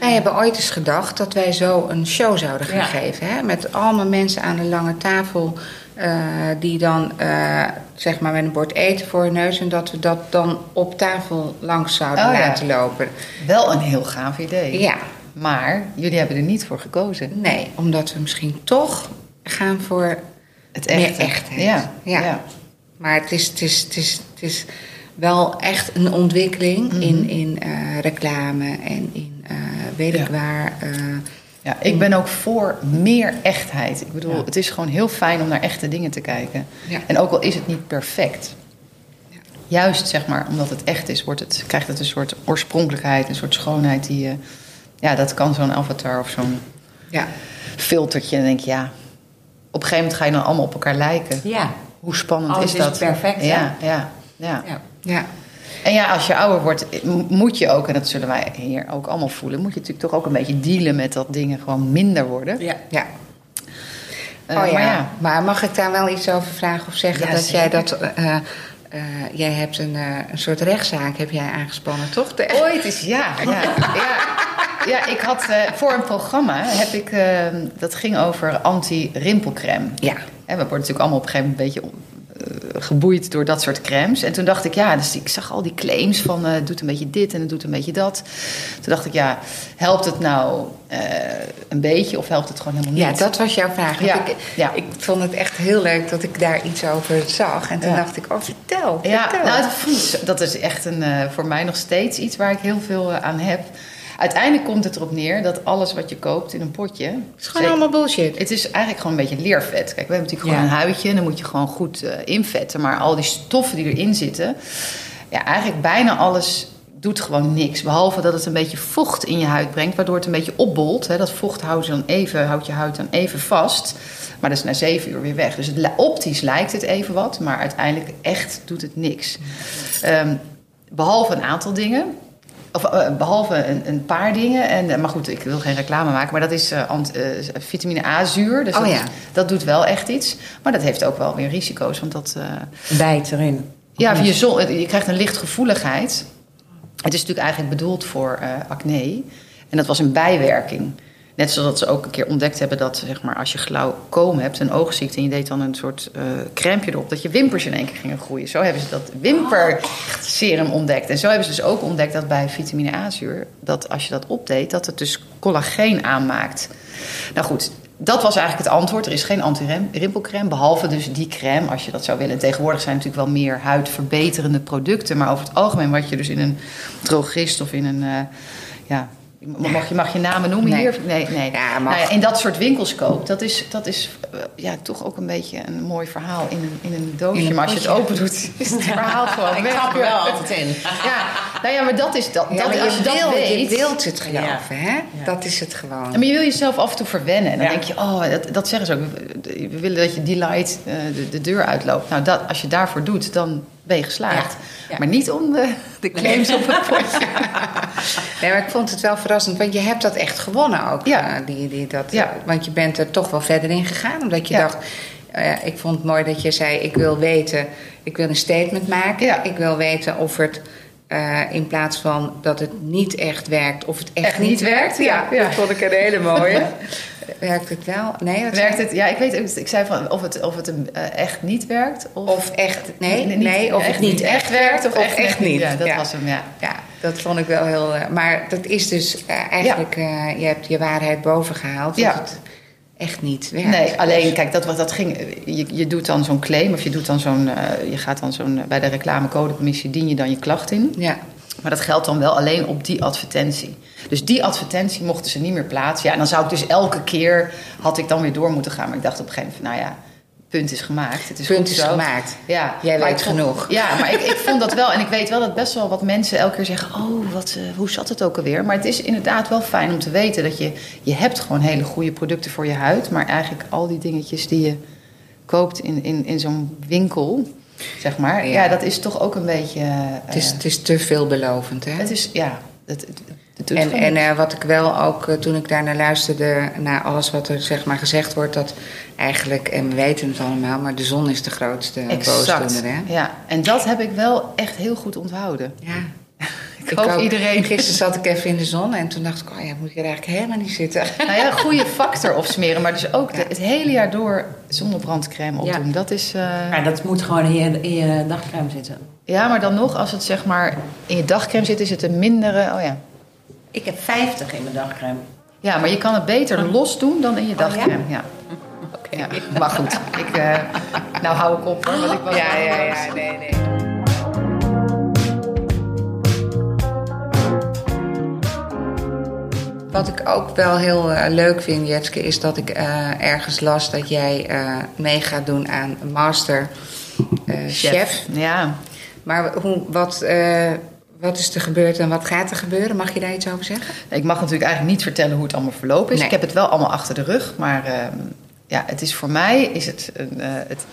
wij hebben ooit eens gedacht dat wij zo een show zouden gaan Ja. geven. Hè? Met allemaal mensen aan een lange tafel. Eh, die dan eh, zeg maar met een bord eten voor hun neus. En dat we dat dan op tafel langs zouden Oh ja. laten lopen. Wel een heel gaaf idee. Ja, Maar jullie hebben er niet voor gekozen. nee, omdat we misschien toch gaan voor Het Meer echte. echtheid. Ja. Ja. ja. Maar het is, het is, het is, het is wel echt een ontwikkeling Mhm. in, in eh, reclame en in weet ik Ja. waar. Ja, ik ben ook voor meer echtheid. Ik bedoel, Ja. het is gewoon heel fijn om naar echte dingen te kijken. Ja. En ook al is het niet perfect. Ja. Juist, zeg maar, omdat het echt is, wordt het, krijgt het een soort oorspronkelijkheid, een soort schoonheid die je... Ja, dat kan zo'n avatar of zo'n ja. filtertje. En dan denk je, ja, op een gegeven moment ga je dan allemaal op elkaar lijken. Ja. Hoe spannend Alles is is dat? perfect? Ja, ja, ja. ja. En ja, als je ouder wordt, moet je ook, en dat zullen wij hier ook allemaal voelen, moet je natuurlijk toch ook een beetje dealen met dat dingen gewoon minder worden. ja. ja. Eh, oh ja. Maar ja, Maar mag ik daar wel iets over vragen of zeggen? Ja, dat jij dat. eh, eh, jij hebt een, eh, een soort rechtszaak heb jij aangespannen, toch? De, ooit is ja. Ja, ja. ja ik had eh, voor een programma, heb ik, eh, dat ging over anti-rimpelcrème. Ja. En we worden natuurlijk allemaal op een gegeven moment een beetje eh, geboeid door dat soort crèmes. En toen dacht ik, ja, dus ik zag al die claims van eh, het doet een beetje dit en het doet een beetje dat. Toen dacht ik, ja, helpt het nou eh, een beetje of helpt het gewoon helemaal Ja, niet? dat was jouw vraag. Ja, Ik, ja. ik vond het echt heel leuk dat ik daar iets over zag. En toen Ja. dacht ik, oh, vertel. Ja, nou, dat, is echt een, eh, voor mij nog steeds iets waar ik heel veel eh, aan heb. Uiteindelijk komt het erop neer dat alles wat je koopt in een potje... Het is gewoon allemaal bullshit. Het is eigenlijk gewoon een beetje leervet. Kijk, we hebben natuurlijk gewoon een huidje en dan moet je gewoon goed eh, invetten. Maar al die stoffen die erin zitten, ja, eigenlijk bijna alles doet gewoon niks. Behalve dat het een beetje vocht in je huid brengt, waardoor het een beetje opbolt. Hè. Dat vocht houdt je, dan even, houdt je huid dan even vast. Maar dat is na zeven uur weer weg. Dus het, optisch lijkt het even wat, maar uiteindelijk echt doet het niks. Ehm, behalve een aantal dingen. Of eh, behalve een, een paar dingen. En, eh, maar goed, ik wil geen reclame maken. Maar dat is eh, ant- vitamine A-zuur. Dus Oh dat, ja. dat doet wel echt iets. Maar dat heeft ook wel weer risico's. Want dat... Bijt erin. ja, je, zon, je krijgt een lichtgevoeligheid. Het is natuurlijk eigenlijk bedoeld voor acne. En dat was een bijwerking. Net zoals ze ook een keer ontdekt hebben dat zeg maar, als je glaucoom hebt, een oogziekte, en je deed dan een soort eh crème erop, dat je wimpers in één keer gingen groeien. Zo hebben ze dat wimperserum ontdekt. En zo hebben ze dus ook ontdekt dat bij vitamine A-zuur, dat als je dat opdeed, dat het dus collageen aanmaakt. Nou goed, dat was eigenlijk het antwoord. Er is geen anti-rimpelcrème, behalve dus die crème, als je dat zou willen. En tegenwoordig zijn natuurlijk wel meer huidverbeterende producten. Maar over het algemeen wat je dus in een drogist of in een, eh, ja, Mag je, mag je namen noemen Nee. hier? Nee, nee. Ja. Nou ja, dat soort winkels koopt, dat is, dat is eh, ja, toch ook een beetje een mooi verhaal in een, in een doosje. In een maar als je het open doet, is het verhaal gewoon Ik trap er wel altijd in. Ja, nou ja, maar dat is dat. Ja, dat als je, dat wil, weet. je wilt het geloven, hè? Dat is het gewoon. Maar je wil jezelf af en toe verwennen. En dan denk je, oh, dat, dat zeggen ze ook. We willen dat je die light eh, de, de deur uitloopt. Nou, dat, als je daarvoor doet, dan ben je geslaagd. Ja. Ja. Maar niet om de, de claims op het potje. Nee, maar ik vond het wel verrassend, want je hebt dat echt gewonnen ook. Ja. eh, die, die, dat, Ja. Want je bent er toch wel verder in gegaan, omdat je dacht... eh, ik vond het mooi dat je zei, ik wil weten, ik wil een statement maken. Ja. Ik wil weten of het eh, in plaats van dat het niet echt werkt, of het echt, Echt niet werkt, ja. Ja. dat vond ik een hele mooie. werkt het wel? Nee, wat Werkt het? Ja, ik weet ook. Ik zei van of het, of het eh, echt niet werkt. Of, echt, nee, niet- nee, of echt het niet echt werkt, of, echt, niet. Ja, dat Ja. was hem, ja. Ja, dat vond ik wel heel. eh, maar dat is dus eh, eigenlijk, je hebt je waarheid boven gehaald. Ja. Dat het echt niet werkt. Nee, alleen, kijk, dat, wat dat ging. Je, je doet dan zo'n claim of je doet dan zo'n. je gaat dan zo'n. bij de reclamecodecommissie dien je dan je klacht in. Ja, Maar dat geldt dan wel alleen op die advertentie. Dus die advertentie mochten ze niet meer plaatsen. Ja, en dan zou ik dus elke keer. had ik dan weer door moeten gaan. Maar ik dacht op een gegeven moment, nou ja. Punt is gemaakt. Het is punt goed is zo. gemaakt. Ja, Jij maar weet vond- genoeg. Ja, maar ik, ik vond dat wel. En ik weet wel dat best wel wat mensen elke keer zeggen... oh, wat, eh, hoe zat het ook alweer? Maar het is inderdaad wel fijn om te weten dat je... je hebt gewoon hele goede producten voor je huid... maar eigenlijk al die dingetjes die je koopt in, in, in zo'n winkel... zeg maar, ja. Ja. dat is toch ook een beetje... eh, Het is, het is te veelbelovend, hè? het is, ja... Het, het, En, en eh, wat ik wel ook, eh, toen ik daarnaar luisterde, naar alles wat er zeg maar gezegd wordt, dat eigenlijk, en we weten het allemaal, maar de zon is de grootste Exact. boosdoener, hè? Ja, en dat heb ik wel echt heel goed onthouden. Ja. Ik hoop ook. iedereen. Gisteren zat ik even in de zon en toen dacht ik, oh ja, moet ik er eigenlijk helemaal niet zitten. Nou ja, goede factor opsmeren, maar dus ook de- het hele jaar door zonnebrandcrème Ja. opdoen. Dat is. eh, Maar dat moet gewoon in je, in je dagcrème zitten. Ja, maar dan nog, als het zeg maar in je dagcrème zit, is het een mindere. Oh ja. Ik heb 50 in mijn dagcrème. Ja, maar je kan het beter los doen dan in je dagcrème. ja? Ja. Maar goed, ik, eh, nou hou ik op hoor. Want ik was Ja, ja, ja, nee, nee. Wat ik ook wel heel eh, leuk vind, Jetske, is dat ik eh, ergens las dat jij eh, mee gaat doen aan Master Chef. Ja. Maar hoe, wat, wat is er gebeurd en wat gaat er gebeuren? Mag je daar iets over zeggen? Ik mag natuurlijk eigenlijk niet vertellen hoe het allemaal verlopen is. Nee. Ik heb het wel allemaal achter de rug. Maar ehm, ja, het is voor mij, is het, een, eh, het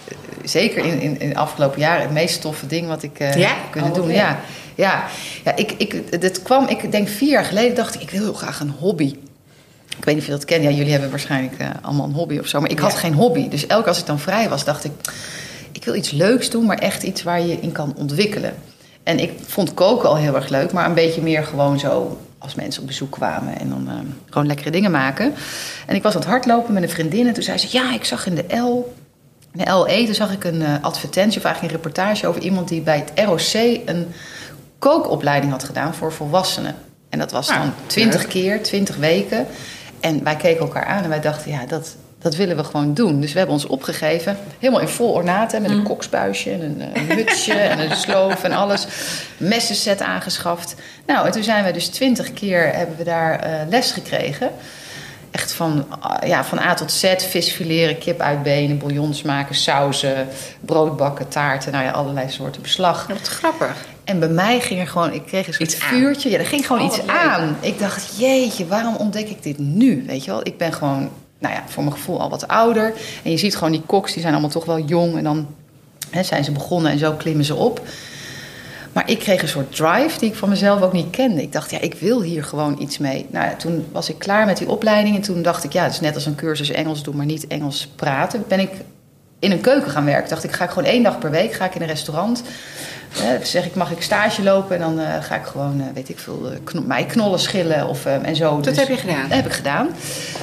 zeker in, in, in de afgelopen jaren, het meest toffe ding wat ik Ja? heb kunnen Oh, doen. Ja, ja, ja ik, ik, dit kwam, ik denk vier jaar geleden, dacht ik, ik wil heel graag een hobby. Ik weet niet of je dat kent. Ja, jullie hebben waarschijnlijk eh, allemaal een hobby of zo. Maar ik had geen hobby. Dus elke als ik dan vrij was, dacht ik... ik wil iets leuks doen, maar echt iets waar je in kan ontwikkelen. En ik vond koken al heel erg leuk, maar een beetje meer gewoon zo als mensen op bezoek kwamen en dan eh, gewoon lekkere dingen maken. En ik was aan het hardlopen met een vriendin en toen zei ze: Ja, ik zag in de L, in de LE, toen zag ik een eh, advertentie of eigenlijk een reportage over iemand die bij het ROC een kookopleiding had gedaan voor volwassenen. En dat was Ah, dan twintig keer, twintig weken. En wij keken elkaar aan en wij dachten: Ja, dat, dat willen we gewoon doen. Dus we hebben ons opgegeven, helemaal in vol ornaten, met een koksbuisje en een, eh, mutsje en een sloof en alles. Messenset aangeschaft. Nou, en toen zijn we dus twintig keer hebben we daar eh, les gekregen. Echt van, ah, ja, van A tot Z, vis fileren, kip uitbenen, bouillons maken, sauzen, brood bakken, taarten, nou ja, allerlei soorten beslag. Wat grappig. En bij mij ging er gewoon, ik kreeg een soort Iets aan. vuurtje. Ja, er ging gewoon Oh, iets leuk. aan. Ik dacht, jeetje, waarom ontdek ik dit nu? Weet je wel, ik ben gewoon, nou ja, voor mijn gevoel al wat ouder. En je ziet gewoon die koks, die zijn allemaal toch wel jong. En dan hè, zijn ze begonnen en zo klimmen ze op. Maar ik kreeg een soort drive die ik van mezelf ook niet kende. Ik dacht, ja, ik wil hier gewoon iets mee. Nou ja, toen was ik klaar met die opleiding. En toen dacht ik, ja, het is net als een cursus Engels doen, maar niet Engels praten. Ben ik in een keuken gaan werken. Dacht ik, ga ik gewoon één dag per week ga ik in een restaurant. Eh, zeg ik, mag ik stage lopen? En dan eh, ga ik gewoon, eh, weet ik veel, eh, kno meiknollen schillen of, eh, en zo. Dat heb je gedaan? Dat heb ik gedaan.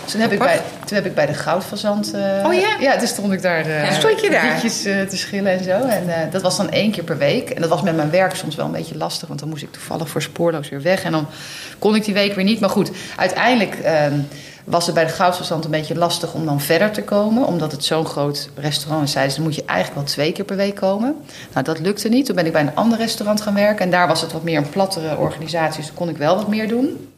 Dus toen heb, ik bij, toen heb ik bij de goudfazant... Oh ja? Ja, toen stond ik daar eh Stond je daar? bietjes eh, te schillen en zo. En dat was dan één keer per week. En dat was met mijn werk soms wel een beetje lastig. Want dan moest ik toevallig voor spoorloos weer weg. En dan kon ik die week weer niet. Maar goed, uiteindelijk ehm, was het bij de goudfazant een beetje lastig om dan verder te komen. Omdat het zo'n groot restaurant is. Zeiden ze, dan moet je eigenlijk wel twee keer per week komen. Nou, dat lukte niet. Toen ben ik bij een ander restaurant gaan werken. En daar was het wat meer een plattere organisatie. Dus kon ik wel wat meer doen.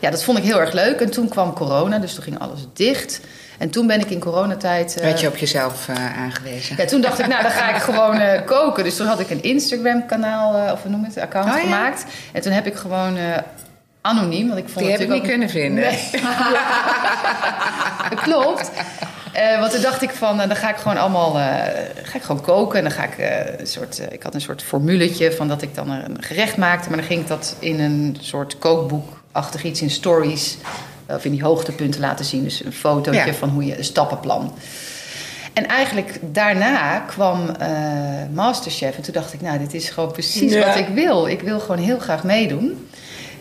ja, dat vond ik heel erg leuk. En toen kwam corona, dus toen ging alles dicht. En toen ben ik in coronatijd... eh, Werd je op jezelf eh, aangewezen? ja, toen dacht ik, nou, dan ga ik gewoon eh, koken. Dus toen had ik een Instagram-kanaal, of hoe noem het, account Oh, ja? gemaakt. En toen heb ik gewoon anoniem, want ik vond Die heb ik niet kunnen vinden. ook- Klopt. Eh, want toen dacht ik van, eh, dan ga ik gewoon allemaal, eh, ga ik gewoon koken. En dan ga ik een soort, ik had een soort formuletje van dat ik dan een gerecht maakte. Maar dan ging ik dat in een soort kookboekachtig iets in stories, of in die hoogtepunten laten zien. Dus een fotootje Ja. van hoe je, een stappenplan. En eigenlijk daarna kwam Masterchef. En toen dacht ik, nou, dit is gewoon precies Ja. wat ik wil. Ik wil gewoon heel graag meedoen.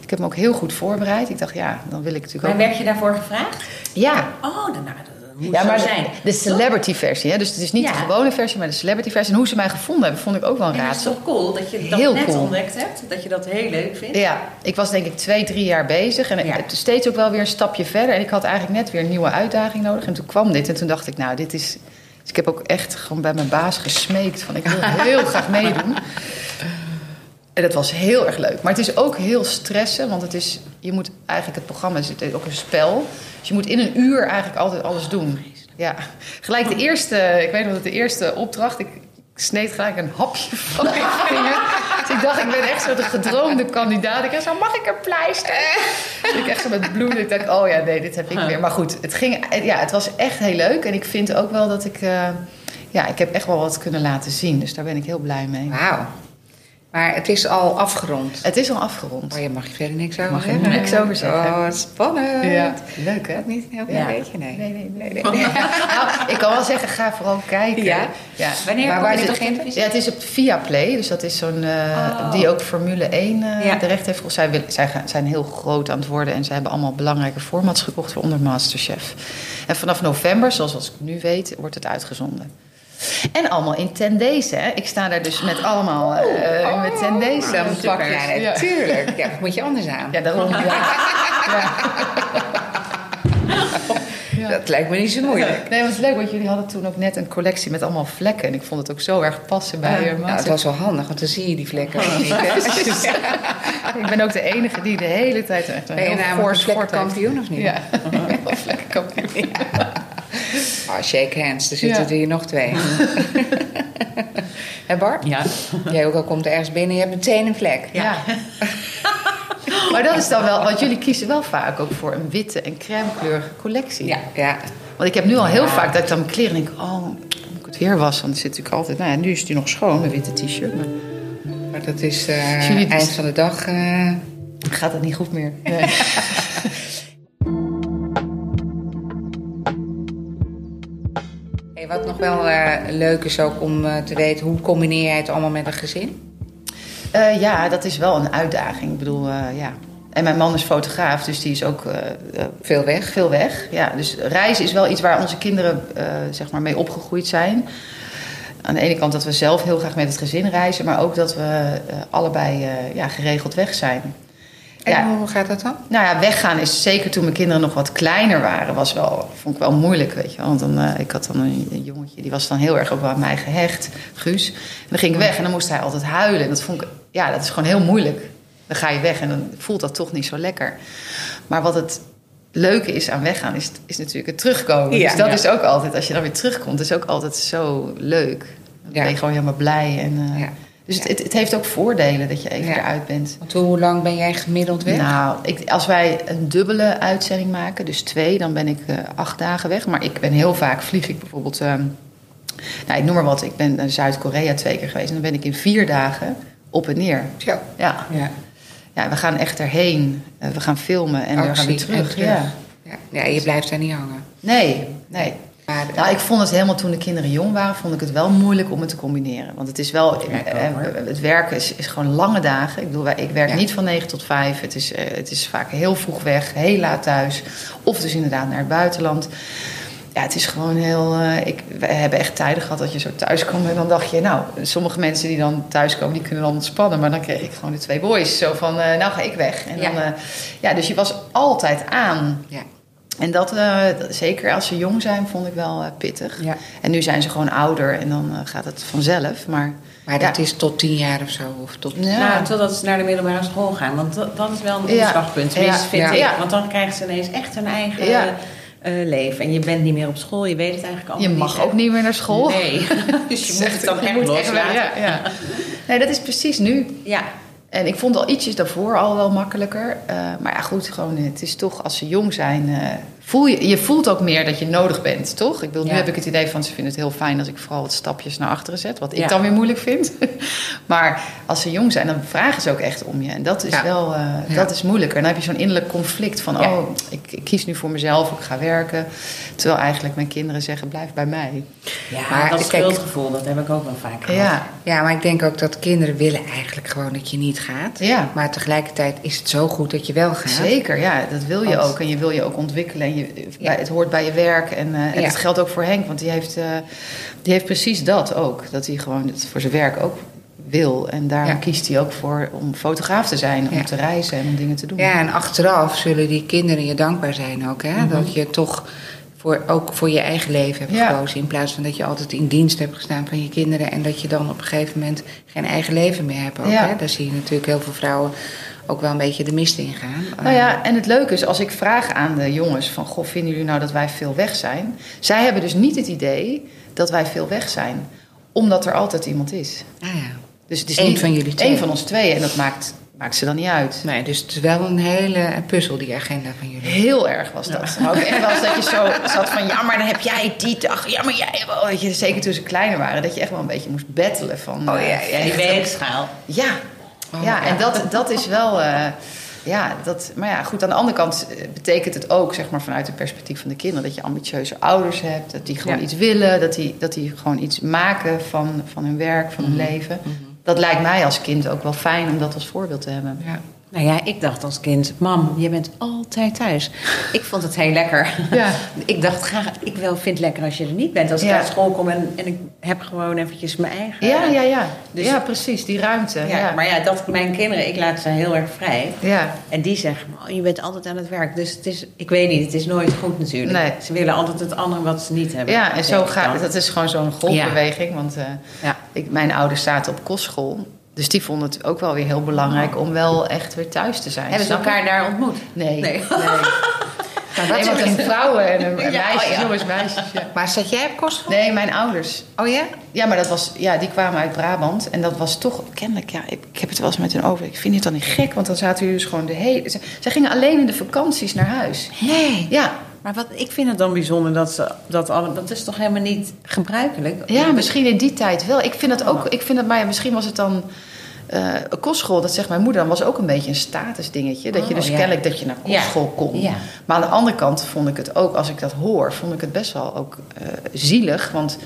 Ik heb me ook heel goed voorbereid. Ik dacht, ja, dan wil ik natuurlijk Maar ook... werd je daarvoor gevraagd? Ja, Oh, dan, nou, moet ja, maar zijn. de, celebrity versie. Hè? Dus het is niet Ja. de gewone versie, maar de celebrity versie. En hoe ze mij gevonden hebben, vond ik ook wel een En dat is raadsel. toch cool dat je dat Heel net cool. ontdekt hebt? Dat je dat heel leuk vindt? Ja, ik was denk ik twee, drie jaar bezig. En Ja. het steeds ook wel weer een stapje verder. En ik had eigenlijk net weer een nieuwe uitdaging nodig. En toen kwam dit. En toen dacht ik, nou, dit is... Dus ik heb ook echt gewoon bij mijn baas gesmeekt van... ik wil heel graag meedoen. En dat was heel erg leuk. Maar het is ook heel stressen. Want het is, je moet eigenlijk het programma is ook een spel. Dus je moet in een uur eigenlijk altijd alles doen. Ja, gelijk de eerste... Ik weet nog dat de eerste opdracht... Ik, ik sneed gelijk een hapje van mijn vinger. Dus ik dacht, ik ben echt zo de gedroomde kandidaat. Ik dacht zo, mag ik een pleister? Dus ik echt zo met bloed. Ik dacht, oh ja, nee, dit heb ik weer. Maar goed, het, ging, ja, het was echt heel leuk. En ik vind ook wel dat ik... eh, ja, ik heb echt wel wat kunnen laten zien. Dus daar ben ik heel blij mee. Wauw. Maar het is al afgerond. Het is al afgerond. Oh, je mag je verder niks over Mag zeggen. niks over zeggen. Oh, spannend. Ja, leuk hè? Niet een heel Ja. klein beetje? Nee. Nee, nee, nee. nee, nee. Nou, ik kan wel zeggen, ga vooral kijken. Ja? ja. Wanneer Maar waar begint? televisie? Ja, het is op Viaplay, dus dat is zo'n... eh, Oh. Die ook Formule 1 eh, Ja. de recht heeft. Volgens zij, wil- zij gaan- zijn heel groot aan het worden... en ze hebben allemaal belangrijke formats gekocht, waaronder Masterchef. En vanaf november, zoals als ik nu weet, wordt het uitgezonden. En allemaal in 10 days, hè. Ik sta daar dus met allemaal eh, met 10 days. Oh, Dan pak ja, ja, natuurlijk. Ja, dat moet je anders aan. ja, daarom. Ja. Ja. Dat lijkt me niet zo moeilijk. Nee, maar het is leuk, want jullie hadden toen ook net een collectie met allemaal vlekken. En ik vond het ook zo erg passen bij je Nou, het was wel handig, want dan zie je die vlekken niet. hè? Ik ben ook de enige die de hele tijd echt een Ben je heel een schort heeft. vlekkenkampioen of niet? Ja, wel vlekkenkampioen. Oh, shake hands, er zitten Ja. er hier nog twee. Hé Bart? Ja. Jij ook al komt ergens binnen, je hebt meteen een vlek. Ja. maar dat is dan wel, want jullie kiezen wel vaak ook voor een witte en crème kleurige collectie. Ja, ja. Want ik heb nu al heel Ja. vaak dat ik dan mijn kleren denk, oh, moet ik het weer wassen? Want het zit natuurlijk altijd, nou ja, nu is die nog schoon, mijn witte t-shirt. Maar Maar dat is eh, Jullie- eind van de dag. eh, gaat het niet goed meer. Nee. wat nog wel eh, leuk is ook om eh, te weten, hoe combineer jij het allemaal met een gezin? Eh, ja, dat is wel een uitdaging. Ik bedoel, ja. En mijn man is fotograaf, dus die is ook Veel weg. veel weg. Ja, dus reizen is wel iets waar onze kinderen zeg maar mee opgegroeid zijn. Aan de ene kant dat we zelf heel graag met het gezin reizen, maar ook dat we allebei ja, geregeld weg zijn. En Ja. hoe gaat dat dan? Nou ja, weggaan is zeker toen mijn kinderen nog wat kleiner waren, was wel, vond ik wel moeilijk, weet je. Want dan, eh, ik had dan een, een jongetje, die was dan heel erg ook wel aan mij gehecht, Guus. En dan ging ik weg en dan moest hij altijd huilen. En dat vond ik, ja, dat is gewoon heel moeilijk. Dan ga je weg en dan voelt dat toch niet zo lekker. Maar wat het leuke is aan weggaan, is, is natuurlijk het terugkomen. Ja. dus dat Ja. is ook altijd, als je dan weer terugkomt, is ook altijd zo leuk. Dan ben je gewoon helemaal blij. En, eh, Ja. Dus het, het, het heeft ook voordelen dat je even Ja. eruit bent. Want hoe lang ben jij gemiddeld weg? Nou, ik, als wij een dubbele uitzending maken, dus twee, dan ben ik eh, acht dagen weg. Maar ik ben heel vaak, vlieg ik bijvoorbeeld, ehm, nou, ik noem maar wat, ik ben naar Zuid-Korea twee keer geweest. En dan ben ik in vier dagen op en neer. Zo. Ja, Ja. ja we gaan echt erheen. Eh, we gaan filmen en we gaan Actie weer terug. terug. Ja. Ja. ja, je blijft daar niet hangen. Nee, nee. Maar, Nou, ik vond het helemaal toen de kinderen jong waren, vond ik het wel moeilijk om het te combineren. Want het is wel, ik ook, eh, het werken is, is gewoon lange dagen. Ik bedoel, ik werk Ja. niet van 9 tot 5. Het is, eh, het is vaak heel vroeg weg, heel laat thuis. Of dus inderdaad naar het buitenland. Ja, het is gewoon heel. eh, ik, we hebben echt tijden gehad dat je zo thuis kwam en dan dacht je, nou, sommige mensen die dan thuiskomen, die kunnen dan ontspannen. Maar dan kreeg ik gewoon de twee boys. Zo van, eh, nou ga ik weg. En Ja. Dan, eh, ja, dus je was altijd aan. ja. En dat, eh, zeker als ze jong zijn, vond ik wel eh, pittig. Ja. En nu zijn ze gewoon ouder en dan eh, gaat het vanzelf. Maar Maar Ja. dat is tot tien jaar of zo. Of tot... ja, Nou, totdat ze naar de middelbare school gaan. Want dat, dat is wel een Ja. omslagpunt, tenminste vind Ja. ik. Ja. Want dan krijgen ze ineens echt hun eigen Ja. eh, leven. En je bent niet meer op school, je weet het eigenlijk allemaal je niet. mag hè? ook niet meer naar school. Nee, dus je moet het dan echt loslaten. wel- ja, ja. Nee, dat is precies nu. Ja, En ik vond al ietsjes daarvoor al wel makkelijker. Eh, maar ja, goed, gewoon, het is toch als ze jong zijn. eh, voel je, je voelt ook meer dat je nodig bent, toch? Ik bedoel, nu Ja. heb ik het idee van ze vinden het heel fijn als ik vooral wat stapjes naar achteren zet. Wat ik Ja. dan weer moeilijk vind. maar als ze jong zijn, dan vragen ze ook echt om je. En dat is Ja. wel eh, Ja. dat is moeilijker. En dan heb je zo'n innerlijk conflict van: Ja. oh, ik, ik kies nu voor mezelf, ik ga werken. Terwijl eigenlijk mijn kinderen zeggen: blijf bij mij. ja Maar dat kijk- schuldgevoel, dat heb ik ook wel vaak gehad. Ja, Ja, maar ik denk ook dat kinderen willen eigenlijk gewoon dat je niet gaat. ja. Maar tegelijkertijd is het zo goed dat je wel gaat. Zeker, ja, dat wil je Want- ook. En je wil je ook ontwikkelen. Je, bij- het hoort bij je werk. En, eh, en Ja. dat geldt ook voor Henk, want die heeft, eh, die heeft precies dat ook. Dat hij gewoon het voor zijn werk ook wil. En daarom Ja. kiest hij ook voor om fotograaf te zijn, om Ja. te reizen en om dingen te doen. Ja, en achteraf zullen die kinderen je dankbaar zijn ook. Hè? Dat je toch voor, ook voor je eigen leven hebt Ja. gekozen. In plaats van dat je altijd in dienst hebt gestaan van je kinderen. En dat je dan op een gegeven moment geen eigen leven meer hebt. Ook, hè? Daar zie je natuurlijk heel veel vrouwen ook wel een beetje de mist in gaan. Nou ja, en het leuke is, als ik vraag aan de jongens van... Goh, vinden jullie nou dat wij veel weg zijn? Zij hebben dus niet het idee dat wij veel weg zijn. Omdat er altijd iemand is. Ah, ja. Dus het is Eén niet van jullie twee. Eén van ons twee. En dat maakt, maakt ze dan niet uit. Nee, dus het is wel een hele puzzel, die agenda van jullie. Heel erg was dat. Maar ook echt wel eens dat je zo zat van... ja, maar dan heb jij die dag. Ja, maar jij wel. Weet je, zeker toen ze kleiner waren. Dat je echt wel een beetje moest battelen van... Oh, eh, ja, ja, En die weegschaal. Ja, Oh, ja, en dat, dat is wel... eh, ja, dat, maar ja, goed, aan de andere kant eh, betekent het ook, zeg maar, vanuit het perspectief van de kinderen, dat je ambitieuze ouders hebt, dat die gewoon Ja. iets willen, dat die, dat die gewoon iets maken van, van hun werk, van hun leven. Dat lijkt mij als kind ook wel fijn om dat als voorbeeld te hebben. Ja. Nou ja, ik dacht als kind, mam, je bent altijd thuis. Ik vond het heel lekker. Ja. Ik dacht graag, ik wel vind het lekker als je er niet bent. Als ik Ja. uit school kom en, en ik heb gewoon eventjes mijn eigen... Ja, ja, ja. Dus- ja, precies, die ruimte. Ja, Ja, Maar ja, dat mijn kinderen, ik laat ze heel erg vrij. ja. En die zeggen, oh, je bent altijd aan het werk. Dus het is, ik weet niet, het is nooit goed natuurlijk. Nee. Ze willen altijd het andere wat ze niet hebben. Ja, en zo gaat dat is gewoon zo'n golfbeweging. Want Ja. ik, mijn ouders zaten op kostschool. Dus die vonden het ook wel weer heel belangrijk om wel echt weer thuis te zijn. Hebben ze elkaar daar ontmoet? Nee. Nee. nee. nee want een vrouwen en een, Ja, meisjes, oh ja. jongens, meisjes. Ja. Maar zat jij op kostschool? Nee, mijn ouders. Oh ja? Ja, maar dat was, ja, die kwamen uit Brabant. En dat was toch, kennelijk, ja, ik, ik heb het wel eens met hun over. Ik vind het dan niet gek, want dan zaten jullie dus gewoon de hele... Ze, ze gingen alleen in de vakanties naar huis. Nee. Ja, Maar wat, ik vind het dan bijzonder dat ze dat alle, dat is toch helemaal niet gebruikelijk? Ja, misschien in die tijd wel. Ik vind het ook, ik vind het, maar ja, misschien was het dan. Eh, een kostschool, dat zegt mijn moeder, dan was ook een beetje een statusdingetje. Dat je Oh, dus ja. kennelijk dat je naar Ja. kostschool kon. Ja. Maar aan de andere kant vond ik het ook, als ik dat hoor, vond ik het best wel ook eh, zielig. Want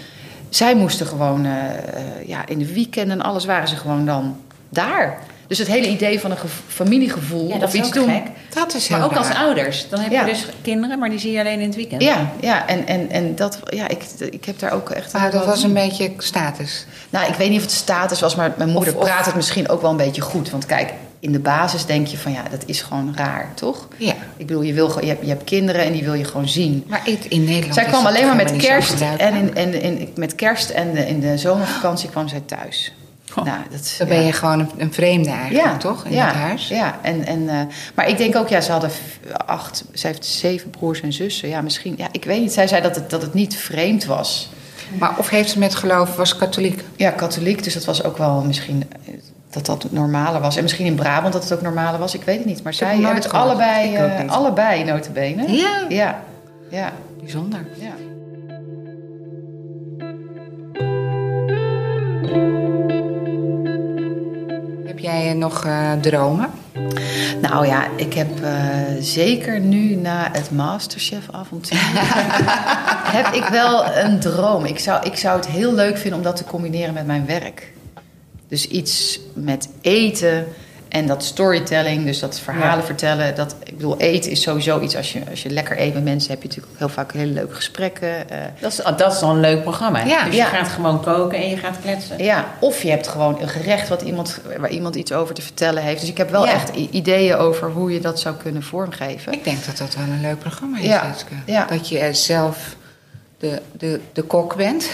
zij moesten gewoon, eh, ja, in de weekenden en alles waren ze gewoon dan daar. Dus het hele idee van een gev- familiegevoel Ja, dat of is iets ook doen. gek. Dat is heel Maar ook als ouders. Dan heb Ja. je dus kinderen, maar die zie je alleen in het weekend. Ja, ja, en, en, en dat, ja, ik, ik heb daar ook echt. Maar dat was een beetje status. Nou, ik weet niet of het status was, maar mijn moeder Of- of- praat het misschien ook wel een beetje goed. Want kijk, in de basis denk je van ja, dat is gewoon raar, toch? Ja. Ik bedoel, je, wil, je, hebt, je hebt kinderen en die wil je gewoon zien. Maar in, in Nederland Zij kwam alleen maar met kerst. En, in, en in, met kerst en de, in de zomervakantie kwam zij thuis. Oh. Nou, dat, Dan ben je gewoon een, een vreemde eigenlijk, ja, toch? In ja, het huis. Ja, en, en, eh, maar ik denk ook, ja, ze hadden acht, ze heeft zeven broers en zussen. Ja, misschien, ja, ik weet niet. Zij zei dat het, dat het niet vreemd was. Maar of heeft ze met geloof, was katholiek? Ja, katholiek, dus dat was ook wel misschien eh, dat dat normaler was. En misschien in Brabant dat het ook normaler was, ik weet het niet. Maar zij hebben het allebei, eh, allebei notabene. Ja. Ja, ja, Bijzonder. ja. Eh, nog eh, dromen? Nou ja, ik heb eh, zeker nu na het Masterchef-avontuur... heb ik wel een droom. Ik zou, ik zou het heel leuk vinden om dat te combineren met mijn werk. Dus iets met eten En dat storytelling, dus dat verhalen vertellen. Dat, ik bedoel, eten is sowieso iets. Als je, als je lekker eet met mensen, heb je natuurlijk ook heel vaak hele leuke gesprekken. eh, Dat is, dat is dan een leuk programma. Ja. dus je gaat gewoon koken en je gaat kletsen. ja, of je hebt gewoon een gerecht wat iemand, waar iemand iets over te vertellen heeft. Dus ik heb wel echt ideeën over hoe je dat zou kunnen vormgeven. Ik denk dat dat wel een leuk programma is, Ja. Dat je zelf de, de, de kok bent.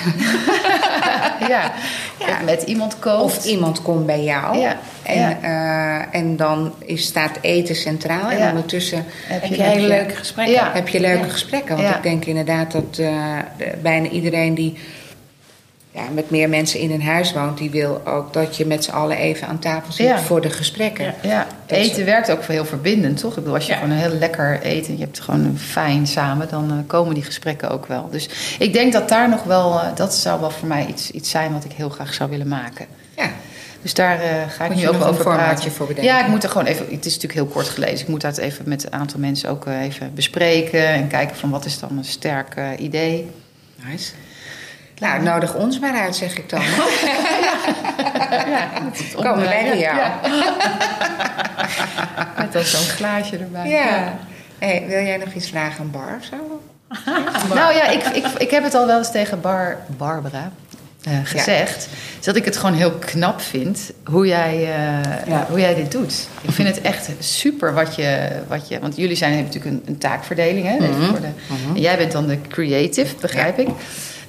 ja. Ja. Met iemand kookt. Of iemand komt bij jou. Ja, En, ja. eh, en dan is, staat eten centraal. En ondertussen heb je, hele leuke gesprekken. Ja. heb je leuke gesprekken. Want ik denk inderdaad dat eh, bijna iedereen die ja, met meer mensen in een huis woont... die wil ook dat je met z'n allen even aan tafel zit Ja. voor de gesprekken. Ja. Eten werkt ook heel verbindend, toch? Ik bedoel, als je gewoon een heel lekker eet en je hebt gewoon een fijn samen, dan eh, komen die gesprekken ook wel. Dus ik denk dat daar nog wel, eh, dat zou wel voor mij iets, iets zijn wat ik heel graag zou willen maken. Ja. Dus daar eh, ga ik nu ook over praten. voor bedenken? Ja, ik moet er gewoon even. Het is natuurlijk heel kort gelezen. Ik moet dat even met een aantal mensen ook even bespreken en kijken van wat is dan een sterk idee. Nice. Nou, nodig ons maar uit, zeg ik dan. Ja, Komen wij bij jou. Ja. Met dan zo'n glaasje erbij. Ja. Hey, wil jij nog iets vragen aan Bar of zo? Nou ja, ik, ik, ik heb het al wel eens tegen Bar, Barbara eh, gezegd. is Dat ik het gewoon heel knap vind hoe jij, eh, Ja. hoe jij dit doet. Ik vind het echt super wat je... Wat je want jullie zijn, hebben natuurlijk een, een taakverdeling. Hè, voor de, en jij bent dan de creative, begrijp ik.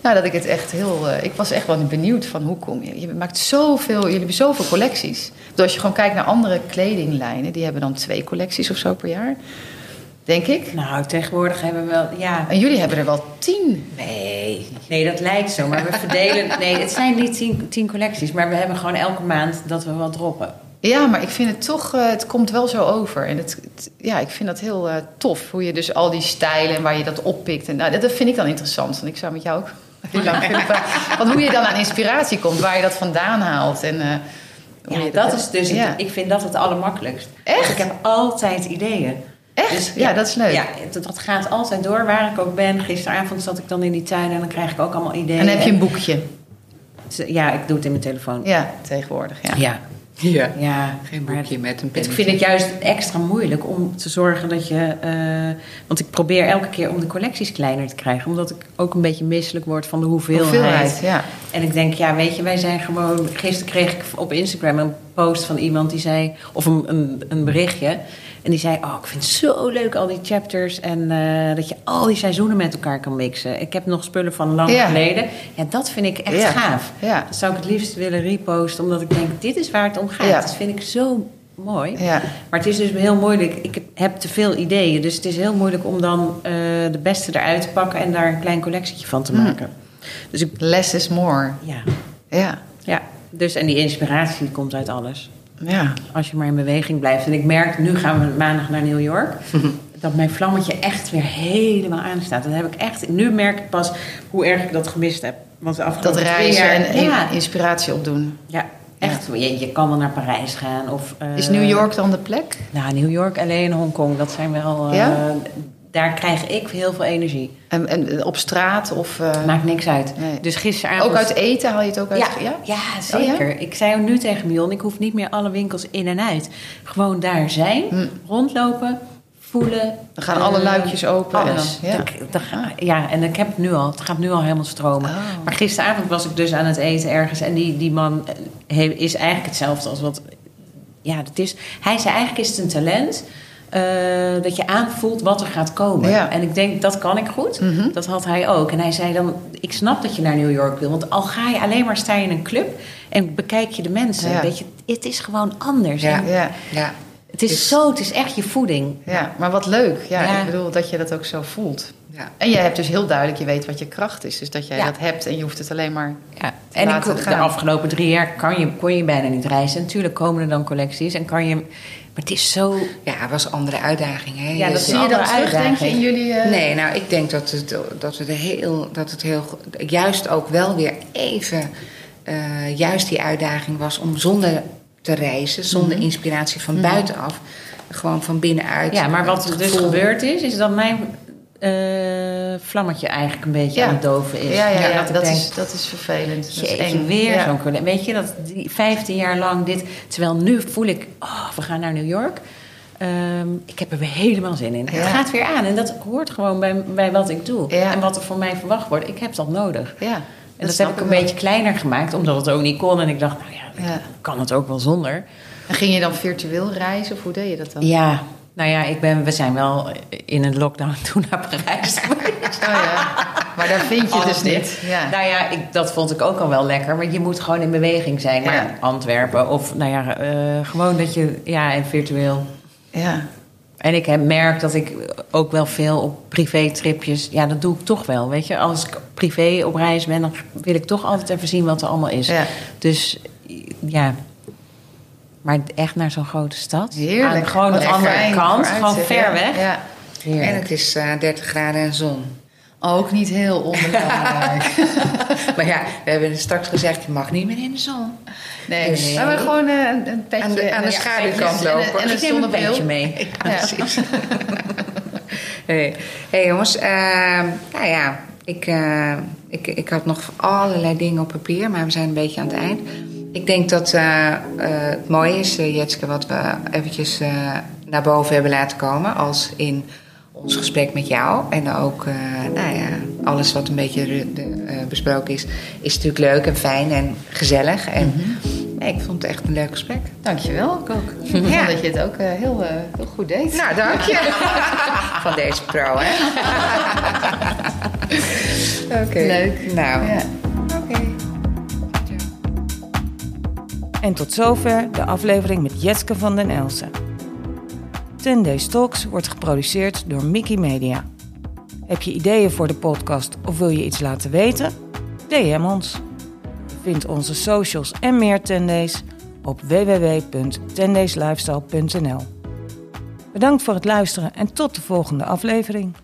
Nou, dat ik het echt heel... eh, ik was echt wel benieuwd van hoe kom je... Je maakt zoveel... Jullie hebben zoveel collecties. Bedoel, als je gewoon kijkt naar andere kledinglijnen... die hebben dan twee collecties of zo per jaar. Denk ik. Nou, tegenwoordig hebben we wel... Ja, En jullie hebben er wel tien. Nee, nee, dat lijkt zo. Maar we verdelen. Nee, het zijn niet tien, tien collecties, maar we hebben gewoon elke maand dat we wat droppen. Ja, maar ik vind het toch, eh, het komt wel zo over. En het, het- ja, ik vind dat heel eh, tof. Hoe je dus al die stijlen en waar je dat oppikt. En, nou, dat, dat vind ik dan interessant. Want ik zou met jou ook Want hoe je dan aan inspiratie komt, waar je dat vandaan haalt. En, eh, Ja, dat is dus. het- ik vind dat het allermakkelijkst. Echt? Want Ik heb altijd ideeën. Echt? Dus, ja, dat is leuk. Ja, dat, dat gaat altijd door, waar ik ook ben. Gisteravond zat ik dan in die tuin en dan krijg ik ook allemaal ideeën. En dan heb je een boekje. Ja, ik doe het in mijn telefoon. Ja, tegenwoordig. Ja. Ja. Ja. ja. Geen boekje met een Het pennetje. vind ik juist extra moeilijk om te zorgen dat je. eh, want ik probeer elke keer om de collecties kleiner te krijgen. Omdat ik ook een beetje misselijk word van de hoeveelheid. Hoeveelheid, ja. En ik denk, ja, weet je, wij zijn gewoon. Gisteren kreeg ik op Instagram een post van iemand die zei. Of een, een, een berichtje. En die zei: Oh, ik vind het zo leuk, al die chapters. En eh, dat je al die seizoenen met elkaar kan mixen. Ik heb nog spullen van lang Ja. geleden. Ja, dat vind ik echt Ja. gaaf. Ja. Dat zou ik het liefst willen reposten, omdat ik denk: dit is waar het om gaat. Ja. Dat vind ik zo mooi. Ja. Maar het is dus heel moeilijk. Ik heb te veel ideeën. Dus het is heel moeilijk om dan eh, de beste eruit te pakken en daar een klein collectietje van te Mm. maken. Dus ik, Less is more. ja, Ja. ja. Dus, en die inspiratie komt uit alles. Ja. Als je maar in beweging blijft. En ik merk, nu gaan we maandag naar New York. dat mijn vlammetje echt weer helemaal aanstaat. Dat heb ik echt. Nu merk ik pas hoe erg ik dat gemist heb. Want de Dat afgelopen twee reizen jaar, en ja, inspiratie opdoen. ja, echt. Je, je kan wel naar Parijs gaan. Of, eh, Is New York dan de plek? Nou, New York, LA en Hongkong, dat zijn wel. eh, Ja? Daar krijg ik heel veel energie. En, en op straat of... eh, Maakt niks uit. Nee. Dus gisteravond. ook uit eten haal je het ook uit? Ja, ja? zeker. Ik zei nu tegen Mion, ik hoef niet meer alle winkels in en uit. Gewoon daar zijn, rondlopen, voelen. Dan gaan alle eh, luikjes open en Alles. dan- ja. Dan- dan ga- ja, en ik heb het nu al. Het gaat nu al helemaal stromen. Oh. Maar gisteravond was ik dus aan het eten ergens. En die, die man eh, he- is eigenlijk hetzelfde als wat... Ja, dat is, hij zei eigenlijk is het een talent... eh, dat je aanvoelt wat er gaat komen. Ja. En ik denk, dat kan ik goed. Mhm. Dat had hij ook. En hij zei dan, ik snap dat je naar New York wil. Want al ga je alleen maar staan in een club... en bekijk je de mensen. Ja. Weet je, het is gewoon anders. Ja. Ja. Ja. Het is Dus- zo, het is echt je voeding. ja, maar wat leuk. Ja, Ja. Ik bedoel dat je dat ook zo voelt. Ja. En jij hebt dus heel duidelijk, je weet wat je kracht is. Dus dat jij Ja. dat hebt en je hoeft het alleen maar... Ja. En ik, de afgelopen drie jaar kan je, kon je bijna niet reizen. Natuurlijk komen er dan collecties en kan je... Maar het is zo... Ja, het was een andere uitdaging. Hè? Ja, dat Zie je dat andere terug, denk je, in jullie... eh, Nee, nou, ik denk dat het, dat het, heel, dat het heel... Juist ook wel weer even... eh, juist die uitdaging was om zonder te reizen... zonder Mhm. inspiratie van buitenaf... gewoon van binnenuit... Ja, maar wat het er dus gevoel- gebeurd is, is dat mijn eh, vlammetje eigenlijk een beetje Ja. aan het doven is. Ja, ja, ja, dat ik dat, denk, is, dat is vervelend. Dat is Jeetje, eng. weer zo'n collega. Weet je, dat die 15 jaar lang dit... Terwijl nu voel ik, oh, we gaan naar New York. Ehm, ik heb er weer helemaal zin in. Het gaat weer aan. En dat hoort gewoon bij, bij wat ik doe. En wat er van mij verwacht wordt. Ik heb dat nodig. Ja, En dat, heb ik een wel. beetje kleiner gemaakt. Omdat het ook niet kon. En ik dacht, nou ja, Ja. kan het ook wel zonder. En ging je dan virtueel reizen of hoe deed je dat dan? Ja, nou ja, ik ben, we zijn wel in een lockdown toen naar Parijs geweest. Oh ja, maar daar vind je dus Alles niet. Ja. Nou ja, ik, dat vond ik ook al wel lekker. Maar je moet gewoon in beweging zijn. Maar Ja. Antwerpen of nou ja, eh, gewoon dat je... Ja, en virtueel. ja. En ik heb merk dat ik ook wel veel op privé-tripjes... Ja, dat doe ik toch wel, weet je. Als ik privé op reis ben, dan wil ik toch altijd even zien wat er allemaal is. Ja. Dus ja... Maar echt naar zo'n grote stad. Heerlijk. Aan gewoon de andere fijn kant, gewoon ver ja. weg. Ja. En het is eh 30 graden en zon. Ook niet heel onbelangrijk. Maar ja, we hebben straks gezegd, je mag niet meer in de zon. Nee, Dus- maar gewoon eh, een, een petje. Aan de- aan de en- schaduwkant en lopen. En ik neem een beetje mee. Ja. Precies. hey. hey jongens, nou ja, ik, eh, ik, ik had nog allerlei dingen op papier, maar we zijn een beetje aan het eind. Ik denk dat eh, eh, het mooie is, eh, Jetske, wat we eventjes naar boven hebben laten komen. Als in ons gesprek met jou. En ook, nou ja, alles wat een beetje besproken is, is natuurlijk leuk en fijn en gezellig. En nee, ik vond het echt een leuk gesprek. Dankjewel, ik ook. Ik vond Ja. dat je het ook heel, heel goed deed. Nou, dank je. Van deze pro, hè? Oké. Leuk. Nou, Ja. En tot zover de aflevering met Jetske van den Elsen. 10 Days Talks wordt geproduceerd door Mickey Media. Heb je ideeën voor de podcast of wil je iets laten weten? DM ons. Je vindt onze socials en meer 10 Days op www.10dayslifestyle.nl. Bedankt voor het luisteren en tot de volgende aflevering.